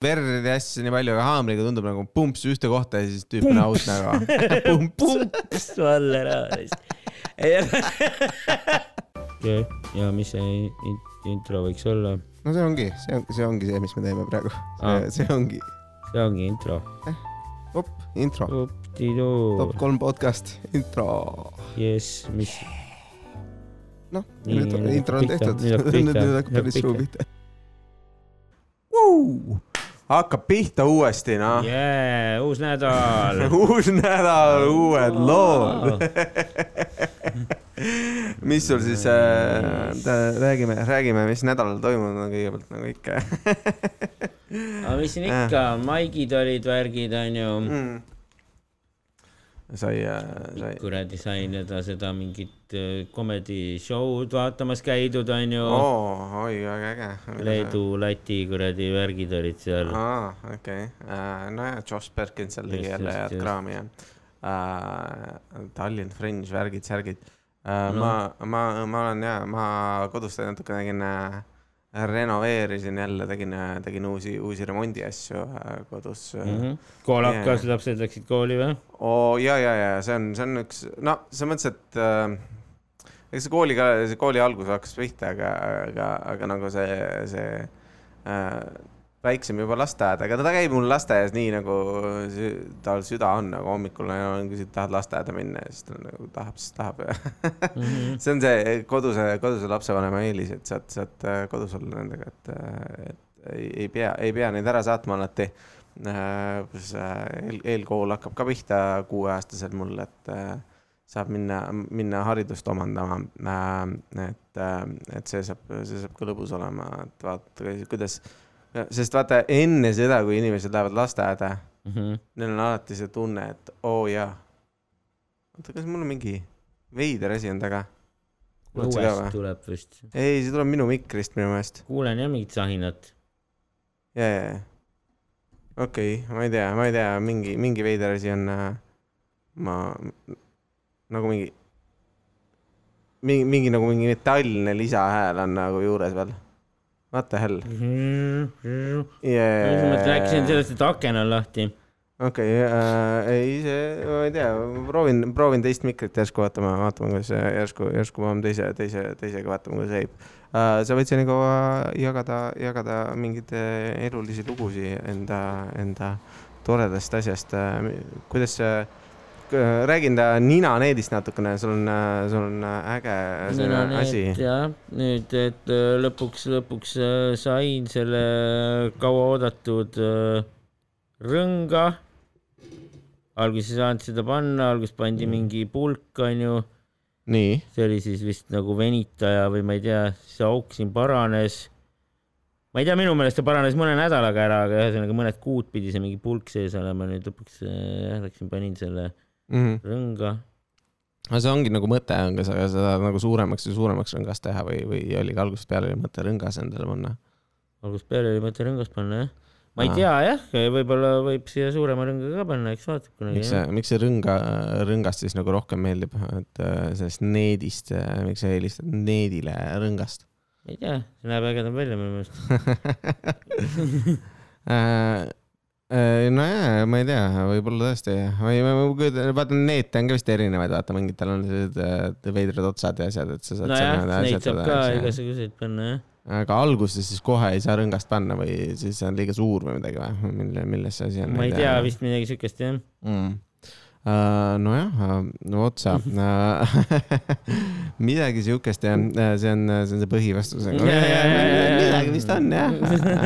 verd ja asju nii palju, aga haamriga tundub nagu pumps ühte kohta ja siis tüüp on out nagu pumps. pumps Valler ära. okei, ja mis see in- intro võiks olla? no see ongi, see on, see ongi see, mis me teeme praegu. See ongi, see ongi intro. op, intro, top kolm podcast, intro. jess, mis, noh, nüüd on intro on tehtud, nüüd hakkab päris suu pihta. Hakkab pihta uuesti, noh. jee, uus nädal. uus nädal, uued lood. mis sul siis äh,, räägime, räägime, mis nädalal toimunud on kõigepealt nagu ikka aga mis siin ikka, maigid olid, värgid onju. mm.. Sai äh,, sai. kuradi sain seda, seda mingit äh, comedy show'd vaatamas käidud onju. oo, oi, väga äge. Leedu, Läti kuradi värgid olid seal. aa, okei, nojah, Josh Perkins seal tegi jälle head kraami ja uh, Tallinn Fringe värgid, särgid uh,. No. ma, ma, ma olen ja, ma kodus natuke tegin uh,, renoveerisin jälle, tegin, tegin uusi, uusi remondi asju uh, kodus uh, Mm mm. -hmm. kool Jaa. hakkas, lapsed läksid kooli või? oo ja, ja, ja see on, see on üks, no selles mõttes, et äh, eks see kooli ka, see kooli algus hakkas pihta, aga, aga, aga nagu see, see äh, väiksem juba lasteaed, aga ta käib mul lasteaias nii nagu tal süda on, nagu hommikul on küsid, tahad lasteaeda minna ja siis ta nagu tahab, siis tahab ja Mhm. see on see koduse, koduse lapsevanema eelis, et saad, saad äh, kodus olla nendega, et, et ei, ei pea, ei pea neid ära saatma alati. äh, eel, eelkool hakkab ka pihta kuueaastasel mul, et äh, saab minna, minna haridust omandama. et, et see saab, see saab ka lõbus olema, et vaata, kuidas, sest vaata enne seda, kui inimesed lähevad lasteaeda, Mhm. neil on alati see tunne, et oo oh, jaa. oota, kas mul on mingi veider asi on taga? õuest tuleb vist. ei, see tuleb minu mikrist minu meelest. kuulen jah mingit sahinat. ja, ja, ja. okei okay,, ma ei tea, ma ei tea, mingi, mingi veider asi on äh,. ma nagu mingi, mingi, mingi nagu mingi metalline lisahääl on nagu juures veel. What the hell ma yeah.? rääkisin sellest, et aken on lahti. okei okay, äh,, ei see, ma ei tea, proovin, proovin teist mikrit järsku vaatama, vaatame, kuidas järsku, järsku ma teise, teise, teisega vaatame, kuidas käib äh,. sa võid senikaua jagada, jagada mingeid äh, elulisi lugusid enda, enda toredast asjast äh,. kuidas see, räägin ta ninaneedist natukene, sul on, sul on äge see asi. jah, nüüd, et äh, lõpuks, lõpuks äh, sain selle kauaoodatud äh, rõnga. alguses ei saanud seda panna, alguses pandi mingi pulk, onju. nii, see oli siis vist nagu venitaja või ma ei tea, see auk siin paranes. ma ei tea, minu meelest see paranes mõne nädalaga ära, aga ühesõnaga mõned kuud pidi see mingi pulk sees olema, nüüd lõpuks äh, jah, läksin, panin selle mm -hmm. rõnga. aga see ongi nagu mõte on ka seda, seda nagu suuremaks ja suuremaks rõngast teha või, või oligi algusest peale oli mõte rõngas endale panna? algusest peale oli mõte rõngast panna jah. ma ei Aa. tea jah, võib-olla võib siia suurema rõnga ka panna, eks vaatab kunagi miks see, miks see rõnga, rõngast siis nagu rohkem meeldib, et äh, sellest needist, miks sa eelistad needile rõngast? ma ei tea, see näeb ägedam välja minu meelest. nojah, ma ei tea, võib-olla tõesti, ma ei, ma kujutan, vaata neete on ka vist erinevaid, vaata mingitel on sellised äh, veidrad otsad ja asjad, et sa saad nojah, neid saab ka igasuguseid panna jah. aga alguses siis kohe ei saa rõngast panna või siis on liiga suur või midagi või, mille, milles see asi on? ma ei tea, vist midagi siukest jah. mm.. Uh, nojah, no otsa midagi siukest jah, see on, see on see põhivastus. Midagi vist on jah.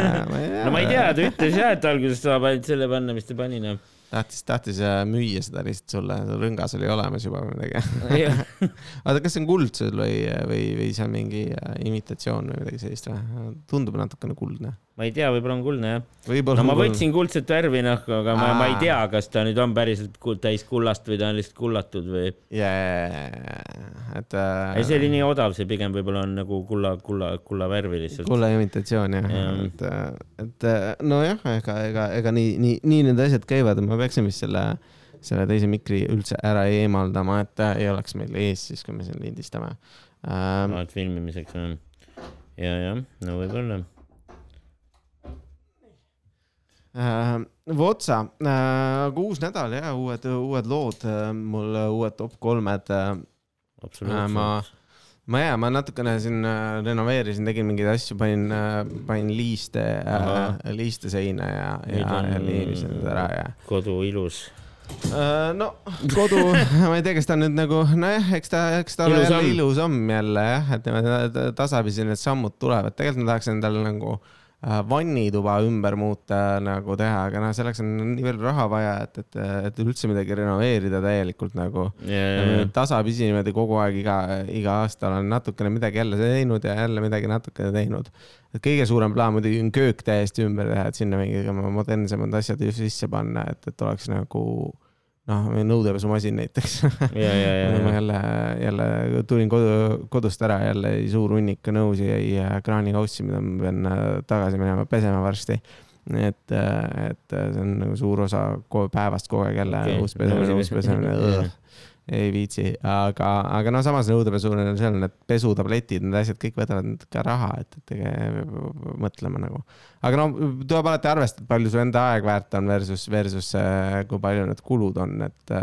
no ma ei tea, ta ütles jah, et alguses saab ainult selle panna, mis ta pani noh. tahtis, tahtis äh, müüa seda lihtsalt sulle, rõngas oli olemas juba või midagi. oota, kas see on kuldsed või, või, või see on mingi äh, imitatsioon või midagi sellist või? tundub natukene kuldne. Ma ei tea, võib-olla on kuldne jah. no ma võtsin kuldset värvi noh, aga ma, ma ei tea, kas ta nüüd on päriselt täis kullast või ta on lihtsalt kullatud või. jaa, et äh, ei, see oli nii odav, see pigem võib-olla on nagu kulla, kulla, kulla värvi lihtsalt. kulla imitatsioon jah Jah., et, et nojah, ega, ega, ega nii, nii, nii need asjad käivad, ma peaksin vist selle, selle teise mikri üldse ära eemaldama, et äh, ei oleks meil ees siis, kui me siin lindistame ähm,. et filmimiseks on. ja, jah, no võib-olla. äh, Votsa äh,, aga uus nädal ja uued, uued lood äh,, mul äh, uued top kolmed äh,. Äh, ma, ma ja ma natukene siin äh, renoveerisin, tegin mingeid asju, panin äh,, panin liiste äh, liiste seina ja, ja, on- ja liimisin need ära ja kodu ilus. äh,. no kodu, ma ei tea, kas ta nüüd nagu nojah, eks ta, eks ta ole jälle ilus samm jälle jah, et tasapisi need sammud tulevad, tegelikult ma tahaks endale nagu äh, vannituba ümber muuta nagu teha, aga noh, selleks on nii palju raha vaja, et, et, et üldse midagi renoveerida täielikult nagu tasapisi niimoodi kogu aeg iga, iga aasta olen natukene midagi jälle teinud ja jälle midagi natukene teinud. et kõige suurem plaan muidugi on köök täiesti ümber teha, et sinna mingi modernsemad asjad sisse panna, et, et oleks nagu noh, nõudepesumasin näiteks. ja, ja, ja, ma jälle, jälle tulin kodu, kodust ära jälle suur hunnik nõusi ja kraanikaussi, mida ma pean äh, tagasi minema pesema varsti. et, et see on nagu suur osa ko- päevast kogu aeg jälle Okei. uus pesemine, uus pesemine, ei viitsi, aga, aga no samas nõudepesu on seal need pesutabletid, need asjad kõik võtavad ka raha, et, et ega mõtlema nagu. aga no tuleb alati arvestada, palju su enda aeg väärt on versus, versus äh, kui palju need kulud on, et,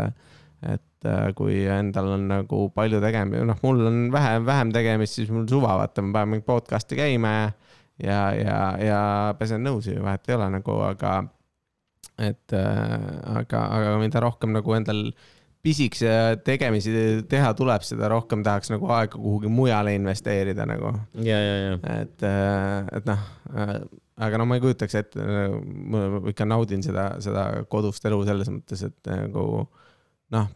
et äh, kui endal on nagu palju tegemist, noh, mul on vähem, vähem tegemist, siis mul suva, vaata, ma panen mingi podcast'i käima ja, ja, ja, ja pesen nõusi, vahet ei ole nagu, aga et äh, aga, aga mida rohkem nagu endal pisikese tegemisi teha tuleb, seda rohkem tahaks nagu aega kuhugi mujale investeerida nagu, ja, ja, ja, et, et noh, aga no ma ei kujutaks ette, ma ikka naudin seda, seda kodust elu selles mõttes, et nagu noh,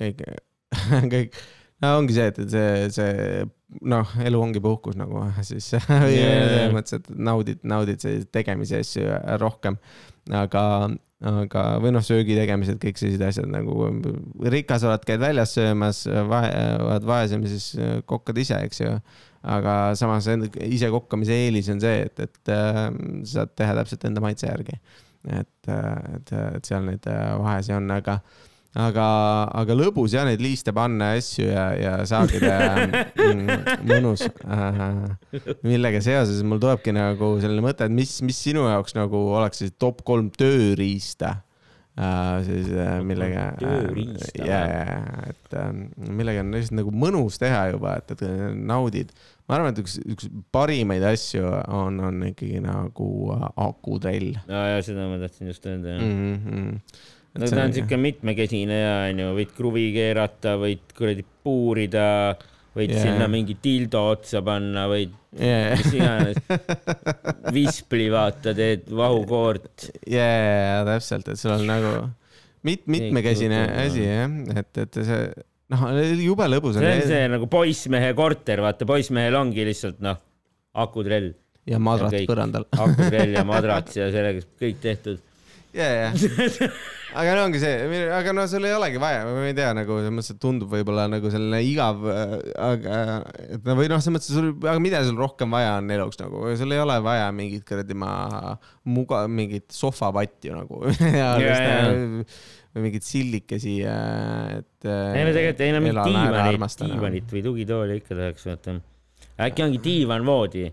kõik, kõik, no ongi see, et, et see, see noh, elu ongi puhkus nagu siis selles mõttes, et naudid, naudid selliseid tegemisi asju rohkem, aga aga, või noh, söögi tegemised, kõik sellised asjad nagu rikas oled, käid väljas söömas, oled vaesem, siis kokkad ise, eks ju. aga samas ise kokkamise eelis on see, et, et äh, saad teha täpselt enda maitse järgi. et, et, et seal neid äh, vahesid on, aga, aga, aga lõbus ja neid liiste panna ja asju ja, ja saagida ja mm, mõnus äh,. millega seoses mul tulebki nagu selline mõte, et mis, mis sinu jaoks nagu oleks siis top kolm tööriista äh, siis äh, millega. Tööriista ja, ja, et äh, millega on lihtsalt nagu mõnus teha juba, et, et naudid. ma arvan, et üks, üks parimaid asju on, on ikkagi nagu äh, akutrell ja, ja seda ma tahtsin just öelda, jah. mm. -hmm. No ta on siuke mitmekesine ja onju, võid kruvi keerata, võid kuradi puurida, võid yeah. sinna mingi dildo otsa panna, võid yeah. mis iganes, vispli vaata, teed vahukoort. jaa, täpselt, et sul on nagu mit-, mitmekesine asi jah, et, et see noh, jube lõbus on see on see nagu poissmehe korter, vaata poissmehel ongi lihtsalt noh, akutrell, ja madrats põrandal. akutrell ja madrats ja sellega kõik tehtud. ja, ja, aga no ongi see, aga no sul ei olegi vaja, ma ei tea, nagu selles mõttes, et tundub võib-olla nagu selline igav, aga et no või noh, selles mõttes, sul, aga mida sul rohkem vaja on eluks nagu, sul ei ole vaja mingit kuradi ma muga-, mingit sohvapatju nagu ja, Ja, ja. või mingit sillikesi, et. ei no tegelikult, ei no mingit diivanit, diivanit või tugitooli ikka tahaks vaata. äkki ongi diivanvoodi,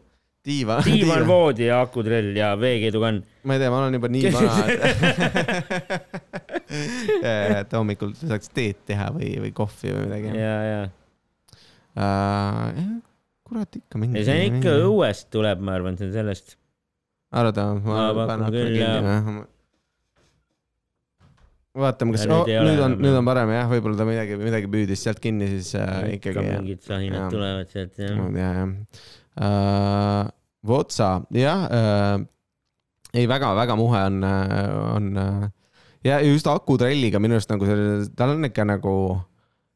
diivan, diivanvoodi ja akutrell ja veekeedukann. ma ei tea, ma olen juba nii vana, et et hommikul saaks teed teha või, või kohvi või midagi. ja, ja, kurat ikka mingi. see on ikka. õuest tuleb, ma arvan, see on sellest. arvad või? Ma pakun küll, jah. vaatame, kas oh, nüüd on, nüüd on parem jah, võib-olla ta midagi, midagi püüdis sealt kinni, siis äh, ikka ikkagi. mingid sahinad tulevad sealt jah. ja, jah uh,. Votsa, jah uh,, ei väga-väga muhe on, on uh, ja just akutrelliga minu arust nagu selline, tal on ikka nagu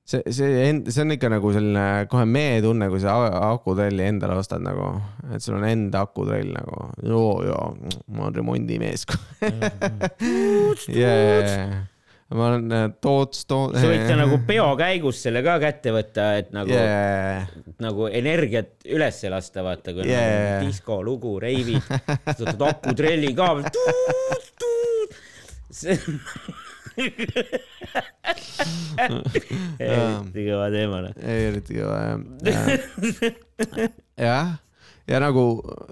see, see, see on ikka nagu selline kohe meetunne, kui sa akutrelli endale ostad nagu, et sul on enda akutrell nagu, joo, joo, ma olen remondimees. yeah. Ma olen äh, toots, toots. sa võid ka nagu peo käigus selle ka kätte võtta, et nagu yeah. nagu energiat üles lasta, vaata, kui Yeah. nagu diskolugu, reivid, siis võtad akutrelli ka. eriti kõva teema, eriti kõva jah. jah, ja nagu,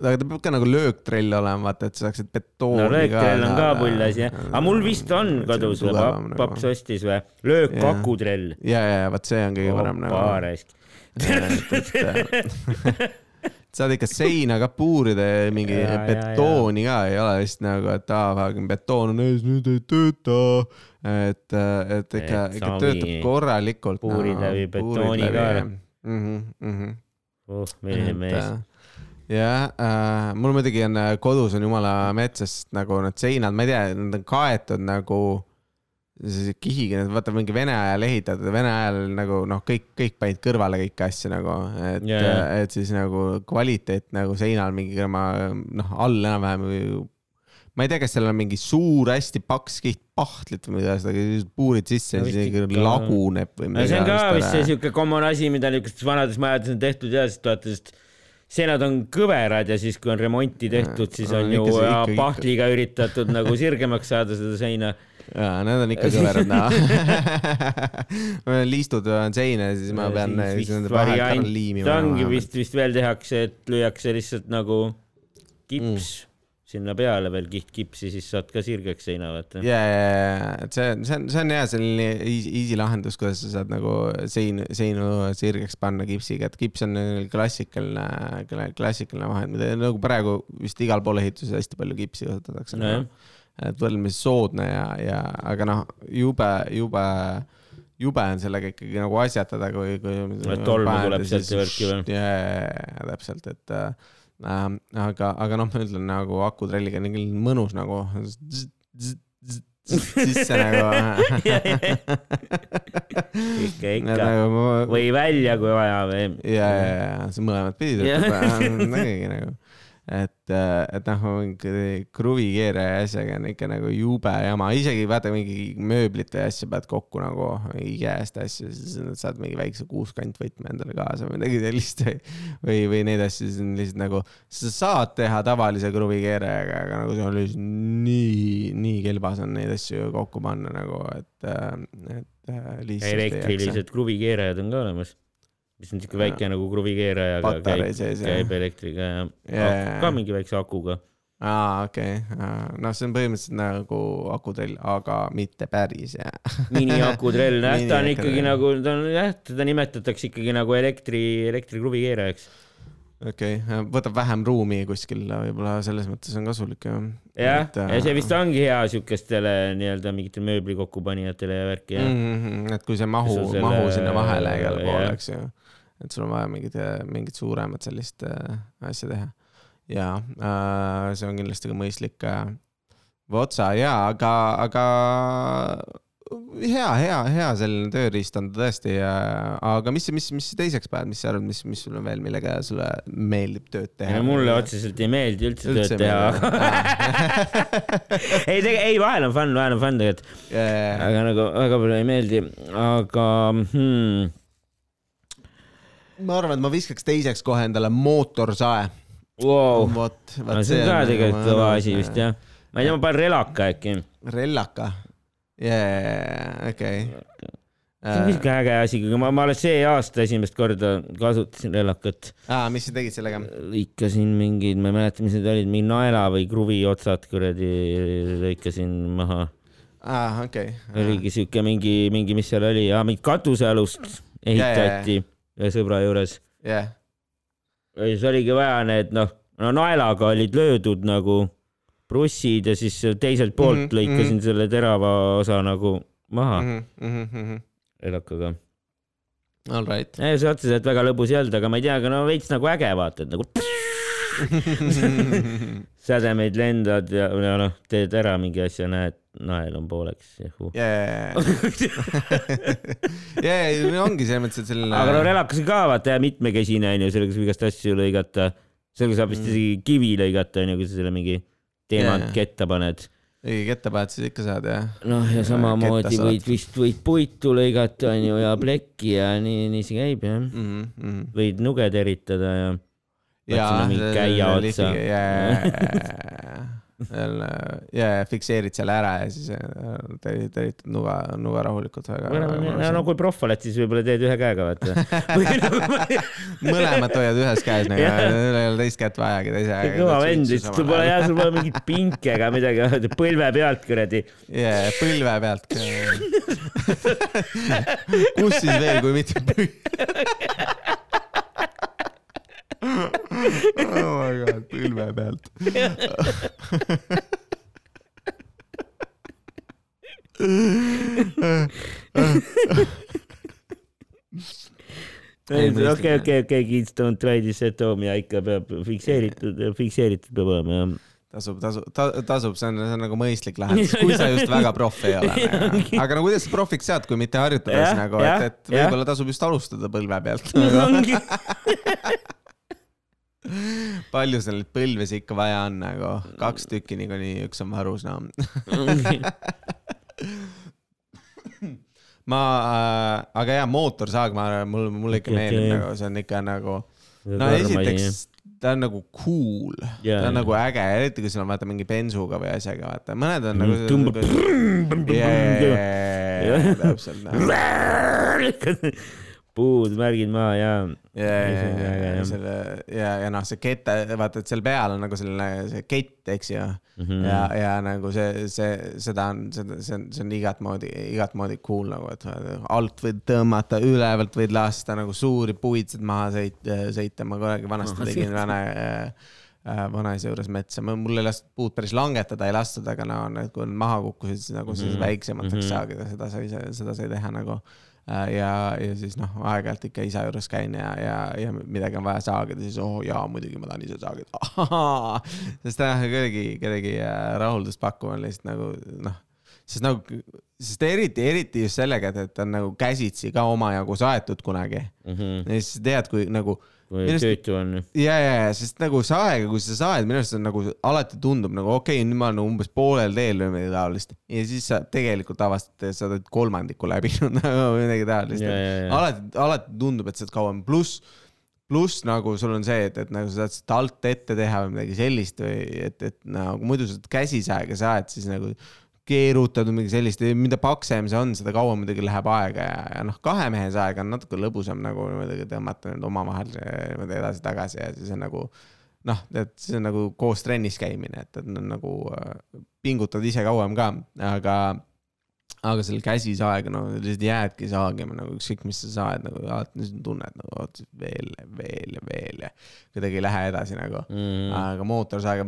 aga ta peab ka nagu lööktrell olema, vaata, et sa saaksid betooni no lööktrell on ka saada. pull asi jah, aga mul vist on kodus või pap- paps ostis või, löökakutrell. ja, ja, ja vot see on kõige parem nagu. paaresk. saad ikka seina ka puurida ja mingi Ja, ja, betooni ka ei ole lihtsalt nagu, et aa, betoon on ees, nüüd ei tööta. et, et ikka, ikka töötab korralikult. puurid läbi betooni ka. Mhm, mhm. oh, milline mees. Jah äh,, mul muidugi on äh, kodus on jumala metsas nagu need seinad, ma ei tea, need on kaetud nagu kihiga, vaata mingi vene ajal ehitatud, vene ajal nagu noh, kõik, kõik panid kõrvale kõiki asju nagu, et yeah. jaa. et siis nagu kvaliteet nagu seinal mingi ma noh, all enam-vähem ma ei tea, kas seal on mingi suur, hästi paks kiht pahtlit või mida seda puurid sisse ja No siis ikka laguneb või no see on ka vist see siuke common asi, mida niisugustes vanades majades on tehtud ja siis vaata, sest seinad on kõverad ja siis, kui on remonti tehtud, siis No on ju ikka ja ikka- pahtliga üritatud nagu sirgemaks saada seda seina. jaa, need on ikka kõverad näha. liistud on seina ja siis ma pean siis nende vahelt ära liimima. ongi vist, vist veel tehakse, et lüüakse lihtsalt nagu kips mm. Sinna peale veel kiht kipsi, siis saad ka sirgeks seina vaata. ja, ja, ja, et see, see on, see on hea selline easy, easy lahendus, kuidas sa saad nagu sein, seinu sirgeks panna kipsiga, et kips on klassikaline, klassikaline vahend, mida nagu praegu vist igal pool ehituses hästi palju kipsi kasutatakse nojah, et võrdlemisi soodne ja, ja aga noh, jube, jube, jube on sellega ikkagi nagu asjatada, kui, kui. Tolmu tuleb sealt ja värki või? jaa, täpselt, et äh, aga, aga noh, ma ütlen nagu akutrelliga on nii mõnus nagu sisse nagu. ikka, ikka. nagu või välja, kui vaja või. ja, ja, ja see mõlemat pidi töötab, nägigi nagu, et, et noh, kruvikeere ja asjaga on ikka nagu jube jama, isegi vaata mingi mööblit või asja pead kokku nagu IKEA-st asju, siis saad mingi väikse kuuskantvõtme endale kaasa või midagi sellist või, või, või neid asju, siis on lihtsalt nagu, sa saad teha tavalise kruvikeerega, aga nagu see on lihtsalt nii, nii kelbas on neid asju kokku panna nagu, et, et äh, lihtsalt elektrilised kruvikeerajad on ka olemas, mis on siuke väike nagu kruvikeeraja, aga Patarei sees, jah. käib elektriga ja Jaa. ka mingi väikse akuga. aa, okei okay., noh, see on põhimõtteliselt nagu akutrell, aga mitte päris jah. miniakutrell, jah, ta on ikkagi nagu, ta on jah, teda nimetatakse ikkagi nagu elektri, elektrikruvikeerajaks. okei okay., võtab vähem ruumi kuskil, võib-olla selles mõttes on kasulik jah. jah, ja see vist ongi hea siukestele nii-öelda mingitele mööbli kokkupanijatele ja värki ja mm.. mm. -hmm. et kui see mahu mahu sinna vahele igale poole, jah. eks ju. Et sul on vaja mingit, mingit suuremat sellist äh, asja teha. ja äh, see on kindlasti ka mõistlik äh, otsa ja, aga, aga hea, hea, hea selline tööriist on ta tõesti, aga mis, mis, mis teiseks paned, mis sa arvad, mis, mis sul on veel, millega sulle meeldib tööd teha? mulle otseselt ei meeldi üldse, Üldse tööd teha, ei aga ei, tegelikult, ei, vahel on fun, vahel on fun tegelikult, meeldi. aga nagu väga palju ei meeldi, aga hmm, ma arvan, et ma viskaks teiseks kohe endale mootorsae. wow.. vot, no vot see on ka tegelikult kõva asi nagu- vist jah. ma ei tea, ma panen relaka äkki. Rellaka. jaa, okei. see on siuke äge asi, kui ma, ma alles see aasta esimest korda kasutasin relakat. aa, mis sa tegid sellega? lõikasin mingeid, ma ei mäleta, mis need olid, mingi naela või kruvi otsad kuradi lõikasin maha. aa, okei. oligi siuke mingi, mingi, mis seal oli, mingi katusealust ehitati ühe sõbra juures. jah, ja siis oligi vaja need noh, no naelaga olid löödud nagu prussid ja siis teiselt poolt mm -hmm, lõikasin mm -hmm. selle terava osa nagu maha mm Mhm, -hmm. relakaga. all right. see otseselt väga lõbus ei olnud, aga ma ei tea, aga no veits nagu äge vaata, et nagu sädemeid lendad ja, ja noh, teed ära mingi asja, näed, nael on pooleks. jaa, jaa, ongi selles mõttes, et selline. aga no relakas on ka vaata ja mitmekesine onju, sellega saab igast asju lõigata. sellega saab vist Mm. isegi kivi lõigata onju, kui sa selle mingi teemant ketta paned. õige ketta paned, siis ikka saad jah. noh, ja samamoodi võid vist, võid puitu lõigata onju ja plekki ja nii, nii see käib jah. mm. -hmm. võid nuge teritada ja. Jaa käia otsa. ja fikseerid selle ära ja siis teritad, teritad nuga, nuga rahulikult väga. no, no kui proff oled, siis võib-olla teed ühe käega, vaata mõlemat hoiad ühes käes, nagu ei ole teist kätt vajagi, teise käega. kõva vend, lihtsalt sul pole jah, sul pole mingit pinke ega midagi, põlve pealt kuradi. jaa, põlve pealt kus siis veel, kui mitte põlve oh my god, põlve pealt. Okei, okei, okei, kids don't try this at home ja ikka peab fikseeritud, fikseeritud peab olema jah. Tasub, tasub ta,, tasub, see on, see on nagu mõistlik lahendus, kui sa just väga proff ei ole nagu.. aga no kuidas sa profiks saad, kui mitte harjutades nagu, et, et võib-olla tasub just alustada põlve pealt. palju sul neid põlvesi ikka vaja on nagu, kaks tükki niikuinii, üks on varus, no ma äh,, aga jaa, mootorsaag, ma, mulle, mulle ikka meeldib okay. nagu, see on ikka nagu, no esiteks ta on nagu cool yeah., ta on nagu äge, eriti kui sul on vaata mingi bensuga või asjaga, vaata, mõned on nagu. tõmbab. täpselt puud, märgid maha ja. ja, ja, ja, ja selle ja, ja noh, see kett, vaata, et seal peal on nagu selline see kett, eks ju mm. -hmm. ja, ja nagu see, see, seda on, seda, see on, see on igat moodi, igat moodi cool nagu, et alt võid tõmmata, ülevalt võid lasta nagu suuri puid sealt maha sõita, sõita, ma kunagi vanasti oh, tegin vana äh, vanaisa juures metsa, mul ei lastud puud päris langetada ei lastud, aga no need, kui nad maha kukkusid, siis nagu mm -hmm. väiksemateks mm -hmm. saagida, seda sai, seda sai teha nagu Äh, ja, ja siis noh, aeg-ajalt ikka isa juures käin ja, ja, ja midagi on vaja saagida, siis oh jaa, muidugi ma tahan ise saagida. sest jah, kuidagi, kuidagi äh, rahuldust pakkuv on lihtsalt nagu noh, sest nagu, sest eriti, eriti just sellega, et, et on nagu käsitsi ka omajagu saetud kunagi mm. -hmm. ja siis tead, kui nagu või minust... töötu on. ja, ja, ja sest nagu saega, kui sa saed, minu arust on nagu alati tundub nagu okei okay,, nüüd ma olen nagu umbes poolel teel või midagi taolist. ja siis sa tegelikult avastad, et sa oled kolmandiku läbinud nagu midagi taolist. alati, alati tundub, et sa oled kauem, pluss, pluss nagu sul on see, et, et nagu sa saad seda alt ette teha või midagi sellist või et, et nagu muidu sa käsisaega saed, siis nagu keerutad või midagi sellist, mida paksem see on, seda kauem muidugi läheb aega ja, ja noh, kahe mehe saega on natuke lõbusam nagu muidugi tõmmata nüüd omavahel edasi-tagasi ja siis on nagu noh, et see on nagu koos trennis käimine, et, et nagu äh, pingutad ise kauem ka, aga, aga selle käsisaega, no lihtsalt jäädki saagima nagu ükskõik, mis sa saed, nagu alati tunned nagu oot, veel, veel ja veel ja kuidagi ei lähe edasi nagu. Mm.. aga mootorsaega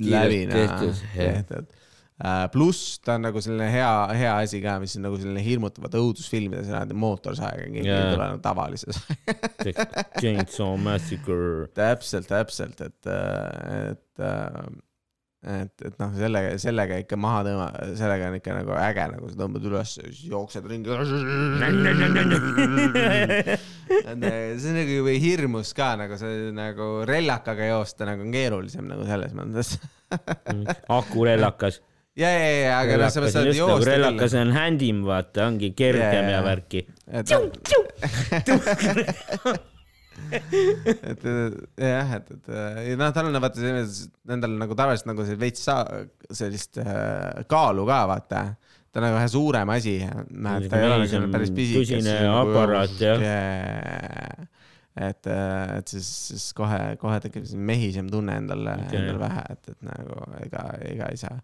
läbi, noh, tehtud pluss ta on nagu selline hea, hea asi ka, mis on nagu selline hirmutavat õudusfilmides näed mootorsaega, keegi ei tule nagu tavalise saega Chainsaw Massacre. täpselt, täpselt, et, et, et, et noh, sellega, sellega ikka maha tõmba, sellega on ikka nagu äge, nagu sa tõmbad üles siis jooksed ringi. see on nagu jube hirmus ka nagu see nagu rellakaga joosta nagu on keerulisem nagu selles mõttes akurellakas ja, ja, ja, aga noh, sa saad joosta nagu rellakas on handim, vaata, ongi kergem ja, ja värki. et jah, et, et noh, tal on vaata nendel nagu tavaliselt nagu see veits sellist äh, kaalu ka vaata. ta on nagu ühe suurem asi. ta ei ole nagu päris pisikas. tõsine aparaat jah yeah et, äh, et siis, siis kohe, kohe tekib mehisem tunne endale okay., endale pähe, et, et nagu ega, ega ei saa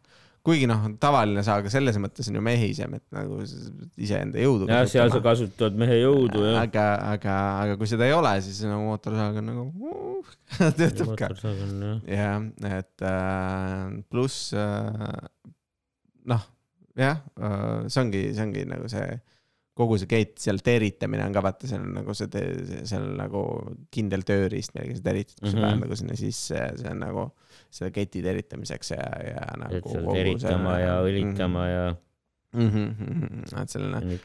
kuigi noh, tavaline saag selles mõttes on ju mehisem, et nagu iseenda jõudu. jah, seal sa kasutad mehe jõudu, jah. aga, aga, aga kui seda ei ole, siis nagu mootorsaag on nagu uh, töötab ka. jah, et äh, pluss äh, noh, jah äh,, see ongi, see ongi nagu see kogu see gate seal teritamine on ka vaata, seal on nagu see, seal on nagu kindel tööriist, millega sa teritad, kui sa lähed nagu sinna sisse, see on nagu selle keti teritamiseks ja, ja nagu. et seal teritama see, ja õlitama mm -hmm. ja mm. -hmm, et selline nagu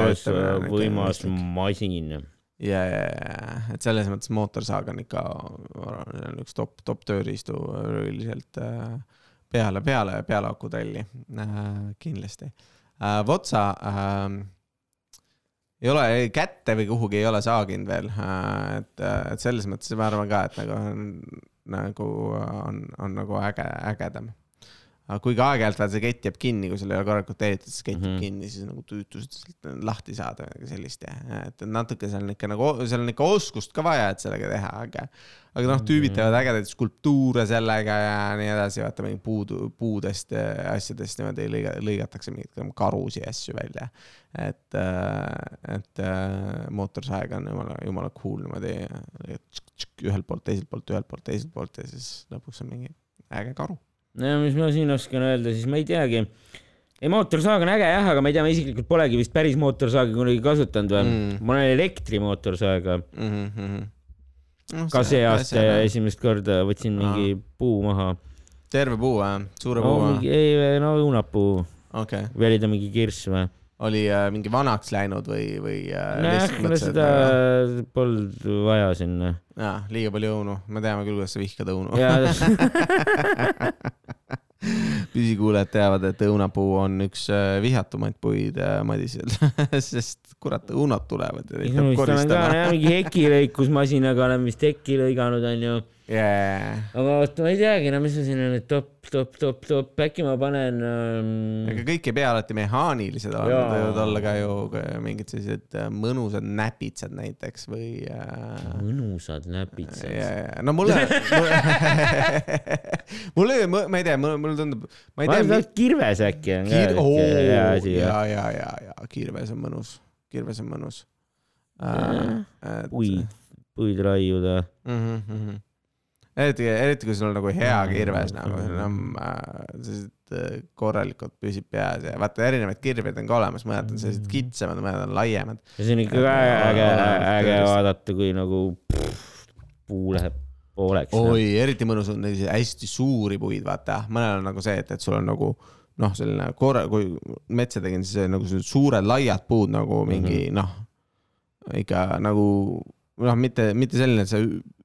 töötamine. võimas masin. ja, ja, ja, et selles mõttes mootorsaag on ikka, on üks top, top tööriistu üldiselt äh, peale, peale, peale akutralli äh, kindlasti äh,. Votsa äh, ei ole kätte või kuhugi ei ole saaginud veel, äh, et, et selles mõttes ma arvan ka, et nagu nagu on, on nagu äge, ägedam. aga kuigi aeg-ajalt vaata see kett jääb kinni, kui sul ei ole korralikult teenitud, siis kett jääb mm Mhm. -hmm. kinni, siis nagu tüütust sealt lahti saada, midagi sellist ja, et natuke seal on ikka nagu, seal on ikka oskust ka vaja, et sellega teha, aga aga noh, tüübid teevad ägedaid skulptuure sellega ja nii edasi, vaata mingi puud, puudest ja asjadest niimoodi lõiga-, lõigatakse mingeid karusid ja asju välja. et, et äh, mootorsaeg on jumala, jumala cool niimoodi ühelt poolt, teiselt poolt, ühelt poolt, teiselt poolt ja siis lõpuks on mingi äge karu. no mis ma siin oskan öelda, siis ma ei teagi. ei, mootorsaag on äge jah, aga ma ei tea, ma isiklikult polegi vist päris mootorsaagi kunagi kasutanud või Mm. ma olen elektrimootorsaaga mm. -hmm. no, ka see aasta ja esimest korda võtsin mingi puu maha. terve puu või? suure no puu või? ei, no õunapuu okei okay., või oli ta mingi kirss või? Oli äh, mingi vanaks läinud või, või äh, lihtsalt mõtlesid, seda et nagu- polnud vaja sinna. jaa, liiga palju õunu, me teame küll, kuidas sa vihkad õunu. ja püsikuulajad teavad, et õunapuu on üks äh, vihatumaid puid äh, Madisel, sest kurat, õunad tulevad ja neid peab koristama. mingi hekilõikusmasinaga olen vist hekki lõiganud, onju. Yeah. aga vot ma ei teagi, no mis ma sinna nüüd top, top, top, top, äkki ma panen ähm, ega kõik ei pea alati mehaanilised olema, Jaa. võivad olla ka ju ka mingid sellised äh, mõnusad näpitsad näiteks või äh, mõnusad näpitsad. ja, ja no mulle mulle, ma ei tea, mulle tundub, ma ei ma tea arvan, et kirves äkki on ka oo, hea ja, asi. ja, ja, ja kirves on mõnus, kirves on mõnus uh,. puid, puid raiuda. mm. -hmm. eriti, eriti kui sul on nagu hea kirves nagu, see on äh, sellised äh, korralikult püsib peas ja vaata, erinevaid kirveid on ka olemas, mõned on sellised kitsamad, mõned on laiemad. ja see on ikka ka äge, äge vaadata, kui nagu pff, puu läheb pooleks. oi, eriti mõnus on selliseid hästi suuri puid, vaata, mõnel on nagu see, et, et sul on nagu noh, selline korra, kui metsa tegin, siis nagu suured laiad puud nagu mingi mm -hmm. noh, ikka nagu noh, mitte, mitte selline, et sa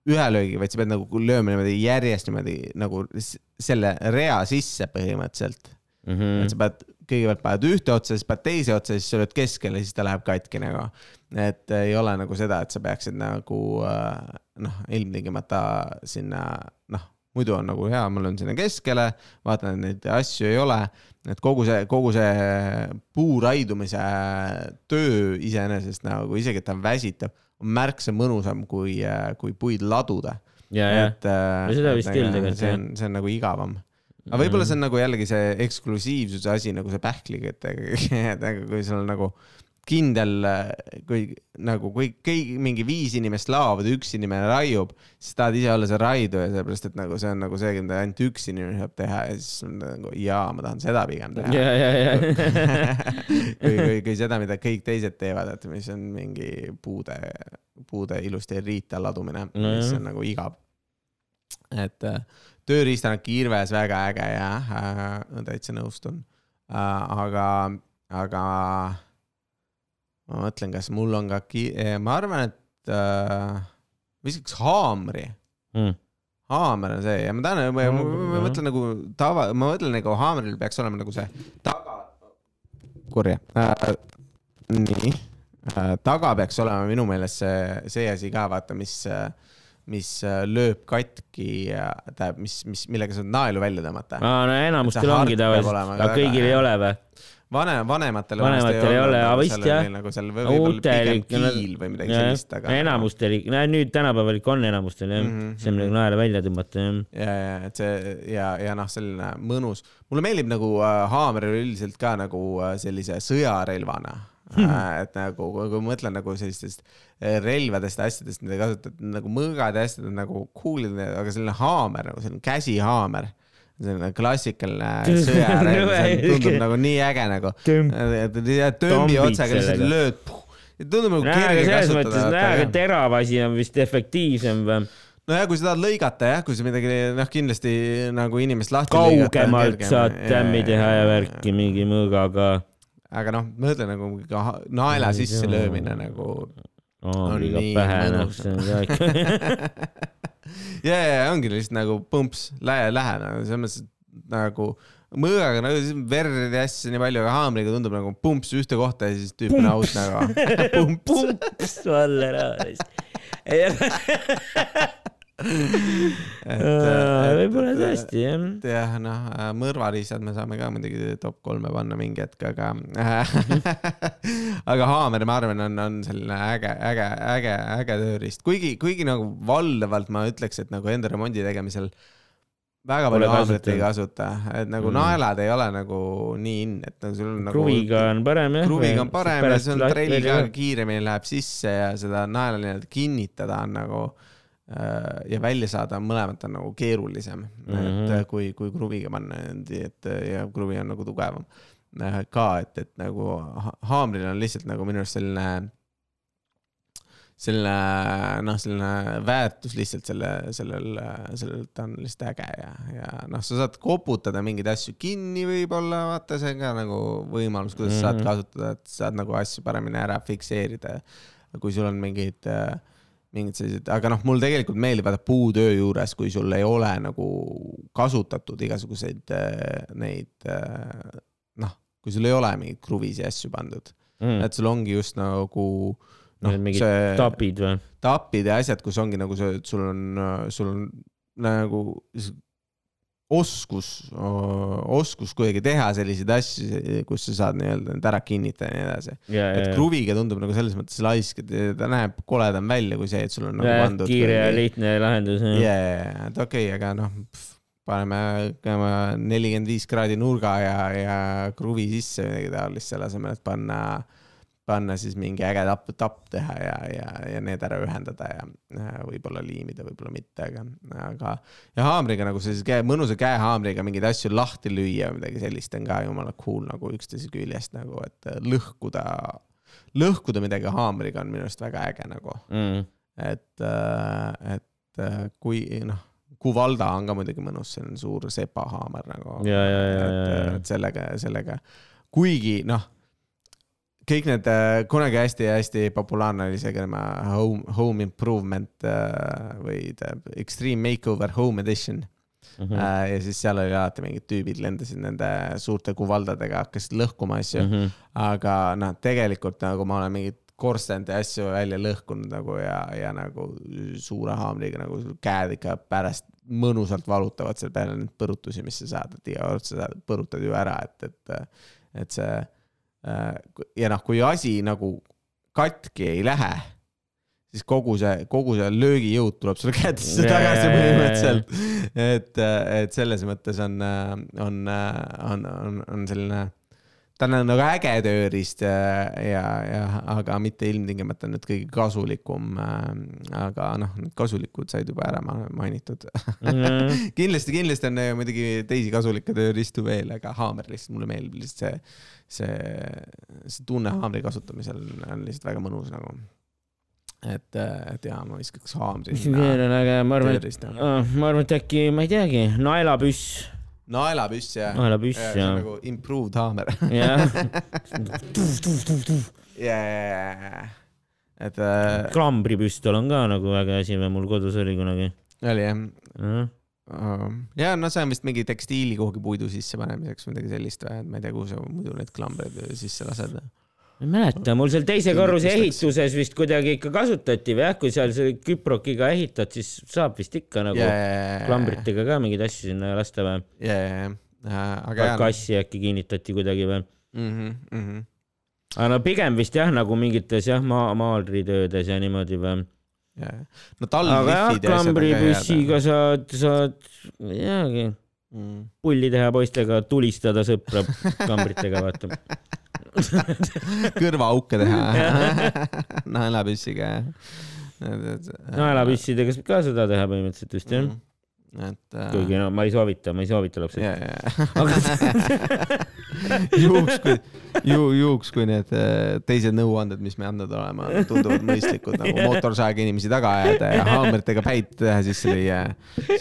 ühe löögi, vaid sa pead nagu lööma niimoodi järjest niimoodi nagu selle rea sisse põhimõtteliselt mm. -hmm. et sa pead, kõigepealt paned ühte otsa, siis paned teise otsa, siis sa lööd keskele, siis ta läheb katki nagu. et ei ole nagu seda, et sa peaksid nagu äh, noh, ilmtingimata sinna noh, muidu on nagu hea, ma löön sinna keskele, vaatan, et neid asju ei ole. et kogu see, kogu see puu raidumise töö iseenesest nagu isegi, et ta on väsitav, on märksa mõnusam kui, kui puid laduda. ja, ja, et äh, seda vist küll tegelikult, see on, see on nagu igavam. aga võib-olla see on nagu jällegi see eksklusiivsuse asi nagu see pähkliküttega, et nagu kui sul nagu kindel, kui nagu, kui kõik mingi viis inimest laovad üks inimene raiub, siis tahad ise olla see raiduja, sellepärast et nagu see on nagu see, mida ainult üks inimene saab teha ja siis on nagu jaa, ma tahan seda pigem teha. ja, ja, ja. kui, kui, kui seda, mida kõik teised teevad, et mis on mingi puude, puude ilusti riita ladumine no,, mis Nojah. on nagu igav. et äh, tööriistana kirves väga äge ja äh, täitsa nõustun äh,. aga, aga ma mõtlen, kas mul on ka ki-, ma arvan, et äh, viskaks haamri Mm. haamer on see ja ma tahan, ma, ma, ma mõtlen nagu tava, ma mõtlen nagu haameril peaks olema nagu see taga, kurja äh,. nii äh,, taga peaks olema minu meelest see, see asi ka vaata, mis, mis äh, lööb katki ja tähendab, mis, mis, millega saad naelu välja tõmmata. aa, no enamustel ongi tavaliselt, aga kõigil ei ole või? vanem, vanematel. Vanematel ei ole, aga vist jah. nagu seal või- võib-olla pigem kiil või midagi sellist, aga. enamustel, nüüd tänapäeval ikka on enamustel jah, Mhm, see on nagu naela välja tõmmata jah. ja, ja et see ja, ja noh, selline mõnus, mulle meeldib nagu äh, haamer üldiselt ka nagu äh, sellise sõjarelvana äh,. et nagu, kui ma mõtlen nagu sellistest relvadest ja asjadest, mida kasutad nagu mõõgad ja asjad on nagu cool'id, aga selline haamer nagu selline käsihaamer, selline klassikaline sõjarelv, see tundub nagu nii äge nagu. Tombid otsaga lihtsalt lööd, tundub nagu kerge mõttes, nojah, aga kasutada. terav asi on vist efektiivsem või? nojah, kui sa tahad lõigata jah, kui sa midagi noh, kindlasti nagu inimest lahti kaugemalt saad tämmi teha ja värki mingi mõõgaga. aga noh, ma ütlen nagu naela sisse löömine nagu. Haamriga pähe, noh, see on ka ikka. ja, ja ongi lihtsalt nagu põmps, lähe, lähe nagu selles mõttes, et nagu mõõgaga nagu verd ja asju nii palju, aga haamriga tundub nagu pumps ühte kohta ja siis tüüp on out nagu. pumps. pumps Valler. võib-olla tõesti jah. jah, noh, mõrvariistad me saame ka muidugi top kolme panna mingi hetk, aga aga haamer, ma arvan, on, on selline äge, äge, äge, äge tööriist, kuigi, kuigi nagu valdavalt ma ütleks, et nagu enda remondi tegemisel väga palju haamrit ei kasuta, et nagu Mm. mm. naelad ei ole nagu nii in, et nagu sul on nagu kruviga on parem jah. kruviga on parem ja see on trell ka kiiremini läheb sisse ja seda naela nii-öelda kinnitada on nagu äh, ja välja saada mõlemat on nagu keerulisem mm, -hmm. Et äh, kui, kui kruviga panna, et ja kruvi on nagu tugevam äh, ka, et, et nagu ha- haamril on lihtsalt nagu minu arust selline selline noh, selline väärtus lihtsalt selle, sellel, sellel, ta on lihtsalt äge ja, ja noh, sa saad koputada mingeid asju kinni võib-olla, vaata, see on ka nagu võimalus, kuidas mm -hmm. saad Mhm. kasutada, et saad nagu asju paremini ära fikseerida. kui sul on mingid, mingid sellised, aga noh, mul tegelikult meeldib vaata puutöö juures, kui sul ei ole nagu kasutatud igasuguseid äh, neid äh, noh, kui sul ei ole mingeid kruvisi asju pandud, mm.. et sul ongi just nagu noh, see tapid või? tapid ja asjad, kus ongi nagu see, et sul on, sul on nagu oskus, oskus kuidagi teha selliseid asju, kus sa saad nii-öelda need ära kinnitada ja nii edasi. ja, et ja, kruviga tundub nagu selles mõttes laisk, et ta näeb koledam välja kui see, et sul on nagu ja, pandud. kiire ja lihtne lahendus. jaa, et okei okay,, aga noh, paneme nelikümmend viis kraadi nurga ja, ja kruvi sisse midagi taolist, selle asemel, et panna, panna siis mingi äge tapp, tapp teha ja, ja, ja need ära ühendada ja ja võib-olla liimida, võib-olla mitte, aga, aga ja haamriga nagu sellise käe, mõnusa käehaamriga mingeid asju lahti lüüa või midagi sellist on ka jumala cool nagu üksteise küljest nagu, et lõhkuda, lõhkuda midagi haamriga on minu arust väga äge nagu mm.. et, et äh, kui noh, Kuvalda on ka muidugi mõnus, see on suur sepahaamer nagu. Ja. et sellega, sellega, kuigi noh, kõik need äh, kunagi hästi-hästi populaarne oli see tema home, home improvement äh, või extreme makeover home edition Mm mm.. Äh, ja siis seal oli alati mingid tüübid lendasid nende suurte kuvaldadega, hakkasid lõhkuma asju mm. -hmm. aga noh, tegelikult nagu ma olen mingeid korstende asju välja lõhkunud nagu ja, ja nagu suure haamriga nagu käed ikka pärast mõnusalt valutavad seal peale neid põrutusi, mis sa saad, et iga kord sa saad, põrutad ju ära, et, et, et see ja noh, kui asi nagu katki ei lähe, siis kogu see, kogu see löögijõud tuleb sulle kätesse tagasi põhimõtteliselt. et, et selles mõttes on, on, on, on, on selline, ta on nagu äge tööriist ja, ja, ja aga mitte ilmtingimata nüüd kõige kasulikum. aga noh, need kasulikud said juba ära ma- mainitud. Mhm. kindlasti, kindlasti on äh, muidugi teisi kasulikke tööriistu veel, aga haamer lihtsalt mulle meeldib lihtsalt see, see, see tunne haamri kasutamisel on lihtsalt väga mõnus nagu. et, et jaa, ma viskaks haamri mis veel on äge, ma arvan, et, tööriista. ma arvan, et äkki, ma ei teagi, naelapüss, naelapüss ja, naelapüss ja ja, nagu improved haamer. jah, ja, ja, ja, et äh, klambripüstol on ka nagu äge asi, mul kodus oli kunagi. oli jah ja no see on vist mingi tekstiili kuhugi puidu sisse panemiseks või midagi sellist või, et ma ei tea, kuhu sa muidu neid klambreid sisse lased. Ma ei mäleta, mul seal teise korruse ehituses vist kuidagi ikka kasutati või jah, kui seal selle küprokiga ehitad, siis saab vist ikka nagu klambritega ka mingeid asju sinna lasta või? ja, ja, aga kassi äkki kinnitati kuidagi või? Mhm, mhmh, aga no pigem vist jah, nagu mingites jah, maa, maalritöödes ja niimoodi või? ja, no aga jah, klambripüssiga saad, saad, ei teagi, Mm. pulli teha poistega, tulistada sõpra klambritega, vaata. kõrvaauke teha naelapüssiga. naelapüssidega saab ka seda teha põhimõtteliselt vist jah. Et äh, kuigi no ma ei soovita, ma ei soovita lapsed. ja, ja, aga juhuks kui, ju-, juhuks kui need äh, teised nõuanded, mis me andnud oleme, tunduvad mõistlikud nagu mootorsaega inimesi taga ajada ja haamritega päid teha sisse lüüa.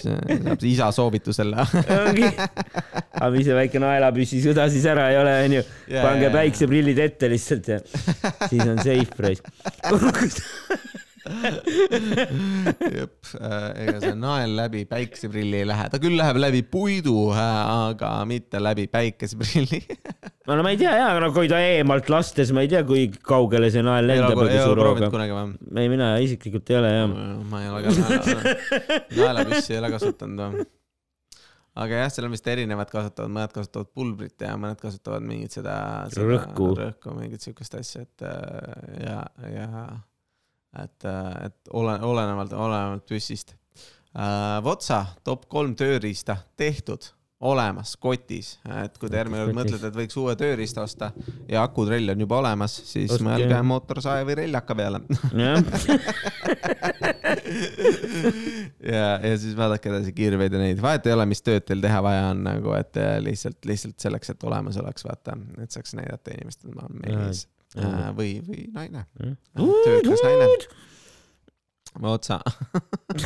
saab isa soovitusel. ongi, aga mis see väike naelapüssi süda siis ära ei ole, onju. Pange päikseprillid ette lihtsalt ja siis on safe price. jep, ega see nael läbi päikeseprilli ei lähe, ta küll läheb läbi puidu, aga mitte läbi päikeseprilli. no ma ei tea jaa, no kui ta eemalt lastes, ma ei tea, kui kaugele see nael lendab. ei ole proovinud kunagi või? ei, mina isiklikult ei ole jah. ma ei ole ka naela, naelapüssi ei ole kasutanud või aga jah, seal on vist erinevad kasutavad, mõned kasutavad pulbrit ja mõned kasutavad mingit seda, seda rõhku, rõhku, mingit siukest asja, et ja, ja et, et ole, olenevalt, olenevalt püssist. Uh,. Votsa top kolm tööriista tehtud olemas kotis, et kui te järgmine kord mõtlete, et võiks uue tööriista osta ja akutrell on juba olemas, siis Ostke. mõelge mootorsae või reljaka peale. Ja, ja siis vaadake edasi kiirveid ja neid, vahet ei ole, mis tööd teil teha vaja on nagu, et lihtsalt, lihtsalt selleks, et olemas oleks, vaata, et saaks näidata inimestele, ma olen mees või, või naine, töökas naine. Otsa.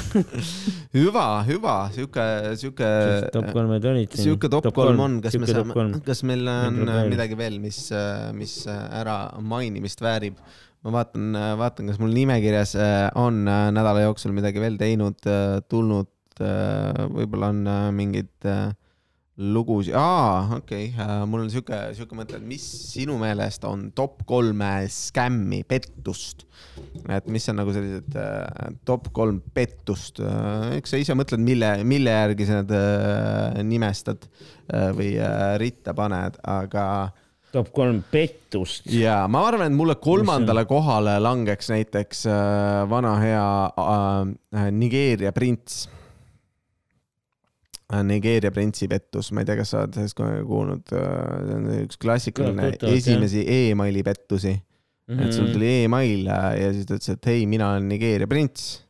Hüva, hüva, sihuke, sihuke. top kolmed olid. sihuke top, kolm on, kas me saame, kas meil on midagi veel, mis, mis ära mainimist väärib? ma vaatan, vaatan, kas mul nimekirjas äh, on äh, nädala jooksul midagi veel teinud, äh, tulnud, võib-olla on mingid lugusid, aa, okei okay., mul on sihuke, sihuke mõte, et mis sinu meelest on top kolme skämmi, pettust? et mis on nagu sellised äh, top kolm pettust äh,, eks sa ise mõtled, mille, mille järgi sa need äh, nimestad äh, või äh, ritta paned, aga. top kolm pettust. ja ma arvan, et mulle kolmandale kohale langeks näiteks äh, vana hea äh, Nigeeria prints äh, Nigeeria printsi pettus, ma ei tea, kas sa oled sellest kuulnud, äh, see on üks klassikaline esimesi emaili pettusi mm. -hmm. et sul tuli email ja siis ta ütles, et hei, mina olen Nigeeria prints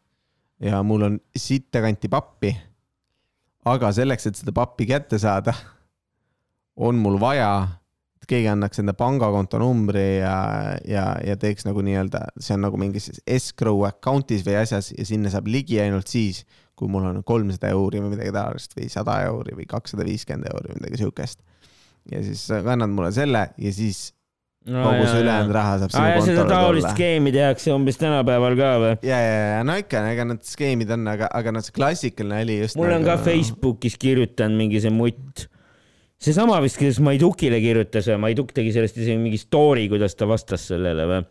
ja mul on sittekanti pappi. aga selleks, et seda pappi kätte saada, on mul vaja, et keegi annaks enda pangakonto numbri ja, ja, ja teeks nagu nii-öelda, see on nagu mingis escrow account'is või asjas ja sinna saab ligi ainult siis, kui mul on kolmsada euri või midagi taolist või sada euri või kakssada viiskümmend euri midagi siukest. ja siis kannad mulle selle ja siis no, kogu see ülejäänud raha saab sinu kontole tulla. taolist skeemi tehakse umbes tänapäeval ka või? ja, ja, ja no ikka, ega need skeemid on, aga, aga noh, see klassikaline oli just. mul nagu... on ka Facebookis kirjutanud mingi see mutt. seesama vist, kes Maidukile kirjutas Maiduk tegi sellest isegi mingi story, kuidas ta vastas sellele või?